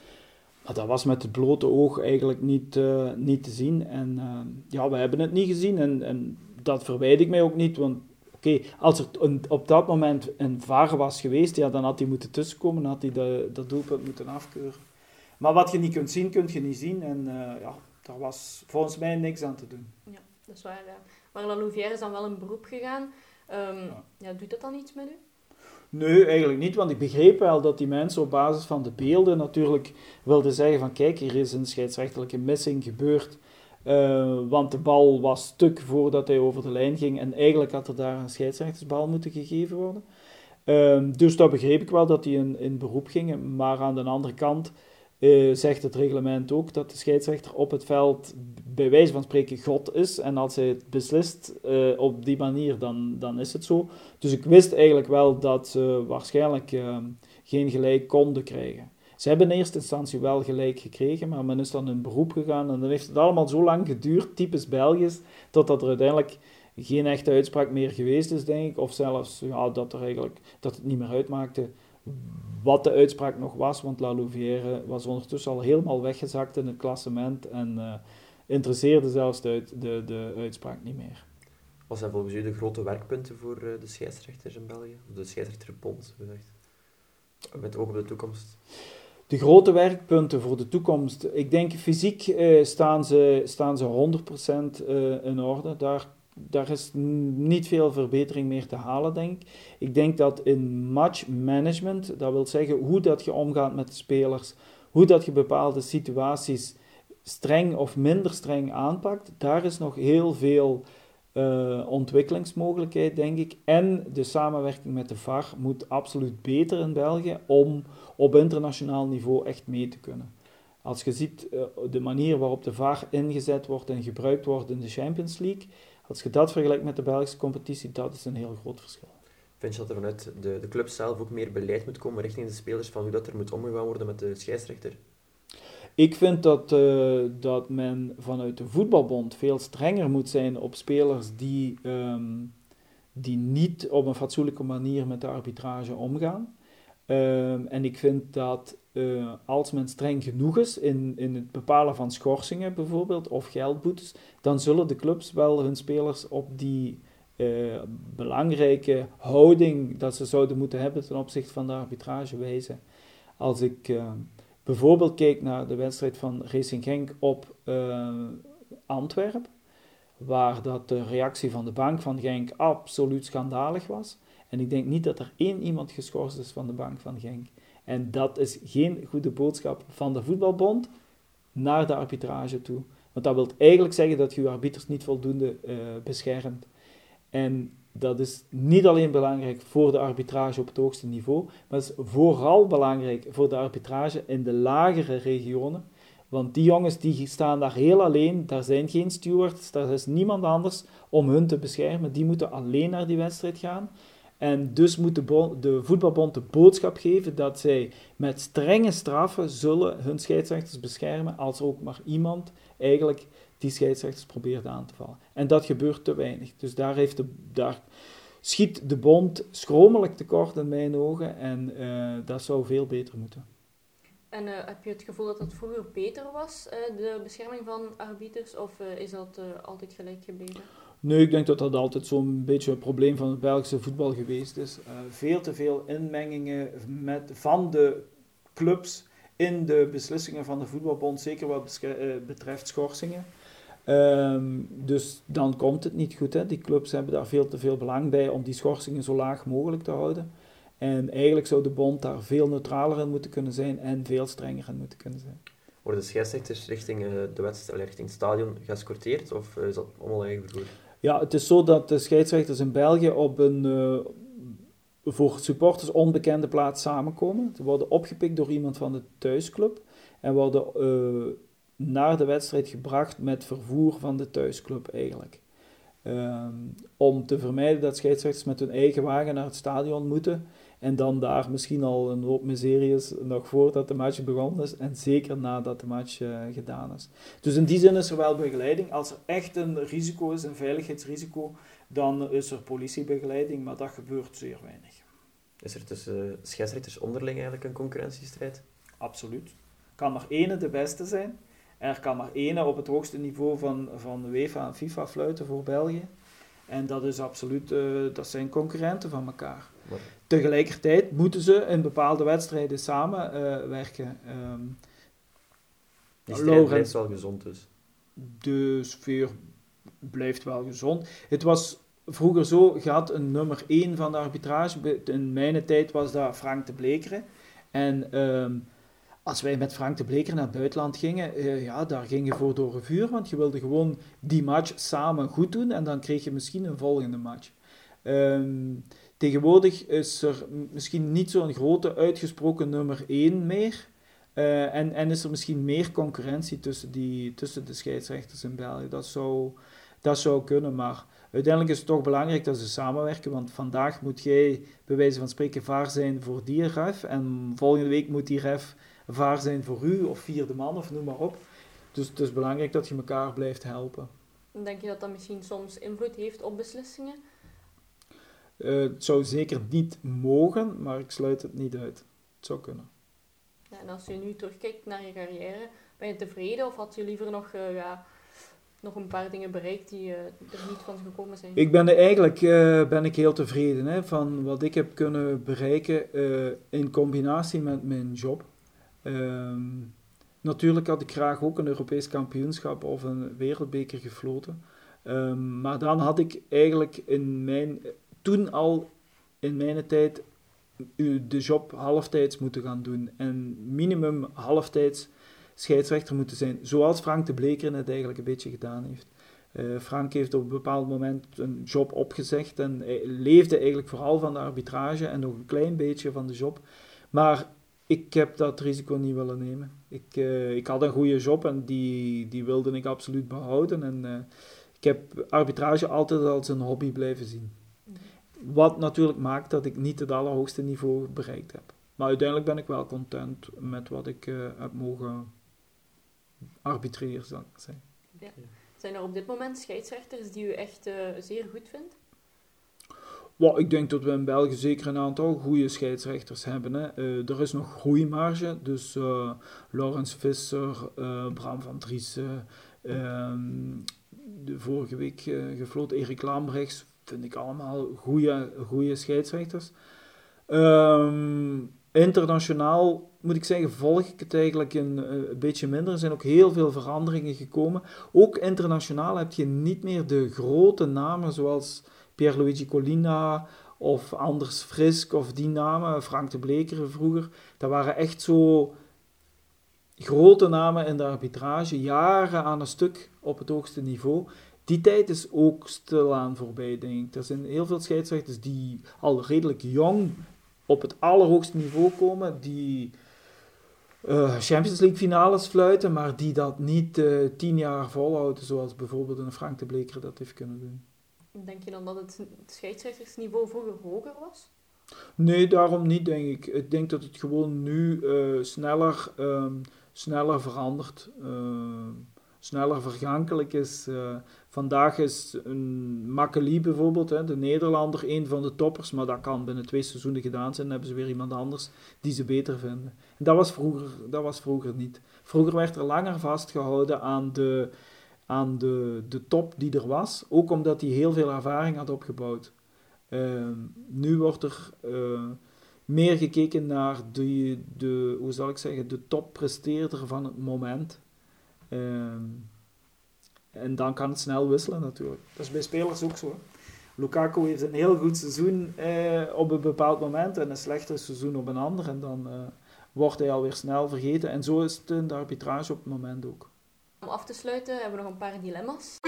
Maar dat was met het blote oog eigenlijk niet, uh, niet te zien. En uh, ja, we hebben het niet gezien en, en dat verwijt ik mij ook niet, want oké, als er op dat moment een VAR was geweest, ja, dan had hij moeten tussenkomen, dan had hij dat doelpunt moeten afkeuren. Maar wat je niet kunt zien, kun je niet zien. En uh, ja, daar was volgens mij niks aan te doen. Ja, dat is waar. Ja. Maar La Louvière is dan wel een beroep gegaan. Um, ja. ja. doet dat dan iets met u? Nee, eigenlijk niet, want ik begreep wel dat die mensen op basis van de beelden natuurlijk wilden zeggen van kijk, hier is een scheidsrechterlijke missing gebeurd. Uh, want de bal was stuk voordat hij over de lijn ging en eigenlijk had er daar een scheidsrechtersbal moeten gegeven worden. Uh, dus dat begreep ik wel dat die in, in beroep gingen, maar aan de andere kant uh, zegt het reglement ook dat de scheidsrechter op het veld bij wijze van spreken God is. En als hij het beslist uh, op die manier, dan, dan is het zo. Dus ik wist eigenlijk wel dat ze waarschijnlijk uh, geen gelijk konden krijgen. Ze hebben in eerste instantie wel gelijk gekregen, maar men is dan in beroep gegaan. En dan heeft het allemaal zo lang geduurd, typisch Belgisch, totdat er uiteindelijk geen echte uitspraak meer geweest is, denk ik. Of zelfs ja, dat, er eigenlijk, dat het niet meer uitmaakte wat de uitspraak nog was, want La Louvière was ondertussen al helemaal weggezakt in het klassement en uh, interesseerde zelfs de, de, de uitspraak niet meer. Wat zijn volgens u de grote werkpunten voor uh, de scheidsrechters in België? Of de scheidsrechterbond, gezegd? Met oog op de toekomst. De grote werkpunten voor de toekomst. Ik denk fysiek eh, staan, ze, staan ze 100% eh, in orde. Daar, daar is niet veel verbetering meer te halen, denk ik. Ik denk dat in match management, dat wil zeggen hoe dat je omgaat met de spelers, hoe dat je bepaalde situaties streng of minder streng aanpakt, daar is nog heel veel uh, ontwikkelingsmogelijkheid, denk ik. En de samenwerking met de VAR moet absoluut beter in België om op internationaal niveau echt mee te kunnen. Als je ziet uh, de manier waarop de VAR ingezet wordt en gebruikt wordt in de Champions League, als je dat vergelijkt met de Belgische competitie, dat is een heel groot verschil. Vind je dat er vanuit de, de club zelf ook meer beleid moet komen richting de spelers van hoe dat er moet omgegaan worden met de scheidsrechter? Ik vind dat, uh, dat men vanuit de voetbalbond veel strenger moet zijn op spelers die, um, die niet op een fatsoenlijke manier met de arbitrage omgaan. Um, en ik vind dat uh, als men streng genoeg is in, in het bepalen van schorsingen bijvoorbeeld of geldboetes, dan zullen de clubs wel hun spelers op die uh, belangrijke houding dat ze zouden moeten hebben ten opzichte van de arbitrage wijzen. Als ik uh, bijvoorbeeld kijk naar de wedstrijd van Racing Genk op Antwerpen, waar dat de reactie van de bank van Genk absoluut schandalig was. En ik denk niet dat er één iemand geschorst is van de bank van Genk. En dat is geen goede boodschap van de voetbalbond naar de arbitrage toe. Want dat wil eigenlijk zeggen dat je je arbiters niet voldoende uh, beschermt. En dat is niet alleen belangrijk voor de arbitrage op het hoogste niveau, maar is vooral belangrijk voor de arbitrage in de lagere regionen. Want die jongens die staan daar heel alleen, daar zijn geen stewards, daar is niemand anders om hun te beschermen. Die moeten alleen naar die wedstrijd gaan. En dus moet de, de, voetbalbond de boodschap geven dat zij met strenge straffen zullen hun scheidsrechters beschermen als ook maar iemand eigenlijk die scheidsrechters probeert aan te vallen. En dat gebeurt te weinig. Dus daar, heeft de, daar schiet de bond schromelijk tekort in mijn ogen en uh, dat zou veel beter moeten. En uh, heb je het gevoel dat het vroeger beter was, uh, de bescherming van arbiters, of is dat altijd gelijk gebleven? Nee, ik denk dat dat altijd zo'n beetje een probleem van het Belgische voetbal geweest is. Uh, veel te veel inmengingen met, van de clubs in de beslissingen van de voetbalbond, zeker wat uh, betreft schorsingen. Um, dus dan komt het niet goed. Hè. Die clubs hebben daar veel te veel belang bij om die schorsingen zo laag mogelijk te houden. En eigenlijk zou de bond daar veel neutraler in moeten kunnen zijn en veel strenger in moeten kunnen zijn. Worden de scheidsrechters richting de wedstrijd, richting het stadion geëscorteerd of is dat allemaal eigen vervoer? Ja, het is zo dat de scheidsrechters in België op een uh, voor supporters onbekende plaats samenkomen. Ze worden opgepikt door iemand van de thuisclub en worden uh, naar de wedstrijd gebracht met vervoer van de thuisclub eigenlijk. Um, om te vermijden dat scheidsrechters met hun eigen wagen naar het stadion moeten en dan daar misschien al een hoop miseries nog voordat de match begonnen is en zeker nadat de match uh, gedaan is. Dus in die zin is er wel begeleiding. Als er echt een risico is, een veiligheidsrisico, dan is er politiebegeleiding, maar dat gebeurt zeer weinig. Is er tussen scheidsrechters onderling eigenlijk een concurrentiestrijd? Absoluut. Kan maar ene de beste zijn. Er kan maar ene op het hoogste niveau van, van UEFA en FIFA fluiten voor België. En dat is absoluut, uh, dat zijn concurrenten van elkaar. Maar Tegelijkertijd moeten ze in bepaalde wedstrijden samenwerken. Uh, um, Die strijd blijft wel gezond dus. De sfeer blijft wel gezond. Het was vroeger zo, je had een nummer 1 van de arbitrage. In mijn tijd was dat Frank de Blekeren. En um, als wij met Frank de Bleker naar het buitenland gingen, uh, ja, daar ging je voor door een vuur, want je wilde gewoon die match samen goed doen en dan kreeg je misschien een volgende match. Um, Tegenwoordig is er misschien niet zo'n grote uitgesproken nummer 1 meer. Uh, en, en is er misschien meer concurrentie tussen, die, tussen de scheidsrechters in België. Dat zou, dat zou kunnen, maar uiteindelijk is het toch belangrijk dat ze samenwerken. Want vandaag moet jij bij wijze van spreken vaar zijn voor die ref. En volgende week moet die ref vaar zijn voor u of vierde man of noem maar op. Dus het is belangrijk dat je elkaar blijft helpen. Denk je dat dat misschien soms invloed heeft op beslissingen? Uh, het zou zeker niet mogen, maar ik sluit het niet uit. Het zou kunnen. Ja, en als je nu terugkijkt naar je carrière, ben je tevreden of had je liever nog uh, ja, nog een paar dingen bereikt die eh, er niet van gekomen zijn? Ik ben er eigenlijk eh, ben ik heel tevreden hè, van wat ik heb kunnen bereiken eh, in combinatie met mijn job. Ehm, natuurlijk had ik graag ook een Europees kampioenschap of een wereldbeker gefloten. Ehm, maar dan had ik eigenlijk in mijn, toen al in mijn tijd de job halftijds moeten gaan doen. En minimum halftijds scheidsrechter moeten zijn. Zoals Frank de Bleker het eigenlijk een beetje gedaan heeft. Uh, Frank heeft op een bepaald moment een job opgezegd en hij leefde eigenlijk vooral van de arbitrage en nog een klein beetje van de job. Maar ik heb dat risico niet willen nemen. Ik, uh, ik had een goede job en die, die wilde ik absoluut behouden. En uh, ik heb arbitrage altijd als een hobby blijven zien. Wat natuurlijk maakt dat ik niet het allerhoogste niveau bereikt heb. Maar uiteindelijk ben ik wel content met wat ik uh, heb mogen arbitreren, zal ik zeggen. Ja. Zijn er op dit moment scheidsrechters die u echt uh, zeer goed vindt? Well, ik denk dat we in België zeker een aantal goede scheidsrechters hebben. Hè. Uh, er is nog groeimarge, dus uh, Laurens Visser, Bram van Driessen, ehm, de vorige week gefloten Erik Lambrechts, vind ik allemaal goede, scheidsrechters. Um, internationaal moet ik zeggen, volg ik het eigenlijk een, een, beetje minder. Er zijn ook heel veel veranderingen gekomen. Ook internationaal heb je niet meer de grote namen zoals Pierluigi Collina of Anders Frisk of die namen, Frank de Bleker vroeger. Dat waren echt zo grote namen in de arbitrage, jaren aan een stuk op het hoogste niveau. Die tijd is ook stilaan voorbij, denk ik. Er zijn heel veel scheidsrechters die al redelijk jong op het allerhoogste niveau komen, die uh, Champions League finales fluiten, maar die dat niet uh, tien jaar volhouden, zoals bijvoorbeeld een Frank de Bleker dat heeft kunnen doen. Denk je dan dat het scheidsrechtersniveau vroeger hoger was? Nee, daarom niet, denk ik. Ik denk dat het gewoon nu uh, sneller, um, sneller verandert, sneller vergankelijk is. Vandaag is een Makeli bijvoorbeeld, hè, de Nederlander, een van de toppers, maar dat kan binnen twee seizoenen gedaan zijn. Dan hebben ze weer iemand anders die ze beter vinden. En dat was vroeger, dat was vroeger niet. Vroeger werd er langer vastgehouden aan de, aan de, de top die er was, ook omdat hij heel veel ervaring had opgebouwd. Uh, nu wordt er uh, meer gekeken naar de, de, hoe zal ik zeggen, de toppresteerder van het moment. Uh, en dan kan het snel wisselen natuurlijk. Dat is bij spelers ook zo. Lukaku heeft een heel goed seizoen eh, op een bepaald moment en een slechter seizoen op een ander. En dan eh, wordt hij alweer snel vergeten. En zo is het in de arbitrage op het moment ook. Om af te sluiten hebben we nog een paar dilemma's.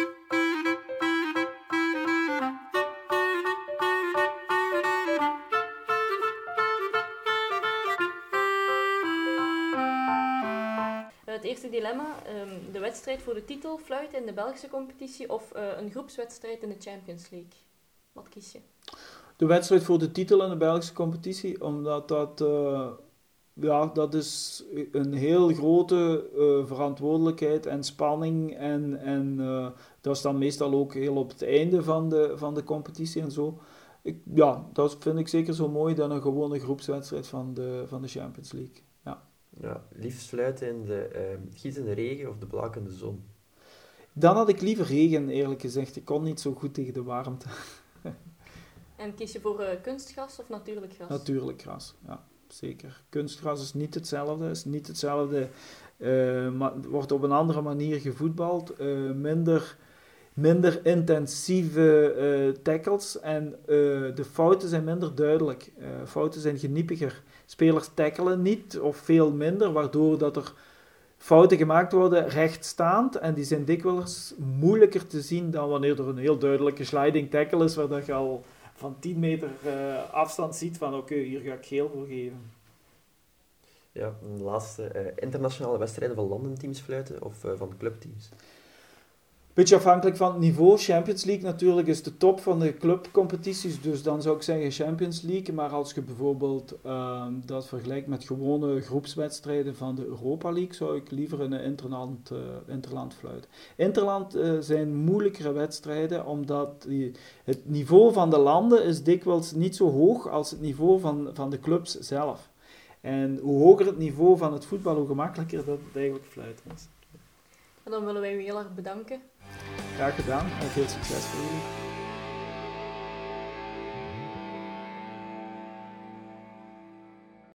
Eerste dilemma, um, de wedstrijd voor de titel fluiten in de Belgische competitie of uh, een groepswedstrijd in de Champions League. Wat kies je? De wedstrijd voor de titel in de Belgische competitie, omdat dat, uh, ja, dat is een heel grote uh, verantwoordelijkheid en spanning. En, en dat is dan meestal ook heel op het einde van de, van de competitie en zo. Ik, ja, dat vind ik zeker zo mooi dan een gewone groepswedstrijd van de, van de Champions League. Ja. Liefst fluiten in de uh, gietende regen of de blakende zon? Dan had ik liever regen, eerlijk gezegd. Ik kon niet zo goed tegen de warmte. en kies je voor uh, kunstgras of natuurlijk gras? Natuurlijk gras, ja, zeker. Kunstgras is niet hetzelfde, is niet hetzelfde, uh, maar wordt op een andere manier gevoetbald. minder, minder intensieve tackles en de fouten zijn minder duidelijk. fouten zijn geniepiger spelers tackelen niet of veel minder, waardoor dat er fouten gemaakt worden rechtstaand en die zijn dikwijls moeilijker te zien dan wanneer er een heel duidelijke sliding tackle is, waar dat je al van 10 meter uh, afstand ziet van oké, hier ga ik geel voor geven. Ja, de laatste uh, internationale wedstrijden van landenteams fluiten of uh, van clubteams? Beetje afhankelijk van het niveau. Champions League natuurlijk is de top van de clubcompetities, dus dan zou ik zeggen Champions League. Maar als je bijvoorbeeld uh, dat vergelijkt met gewone groepswedstrijden van de Europa League, zou ik liever een interland, uh, interland fluiten. Interland uh, zijn moeilijkere wedstrijden, omdat die, het niveau van de landen is dikwijls niet zo hoog als het niveau van, van de clubs zelf. En hoe hoger het niveau van het voetbal, hoe gemakkelijker dat het eigenlijk fluiten is. En dan willen wij u heel erg bedanken. Graag gedaan en veel succes voor jullie.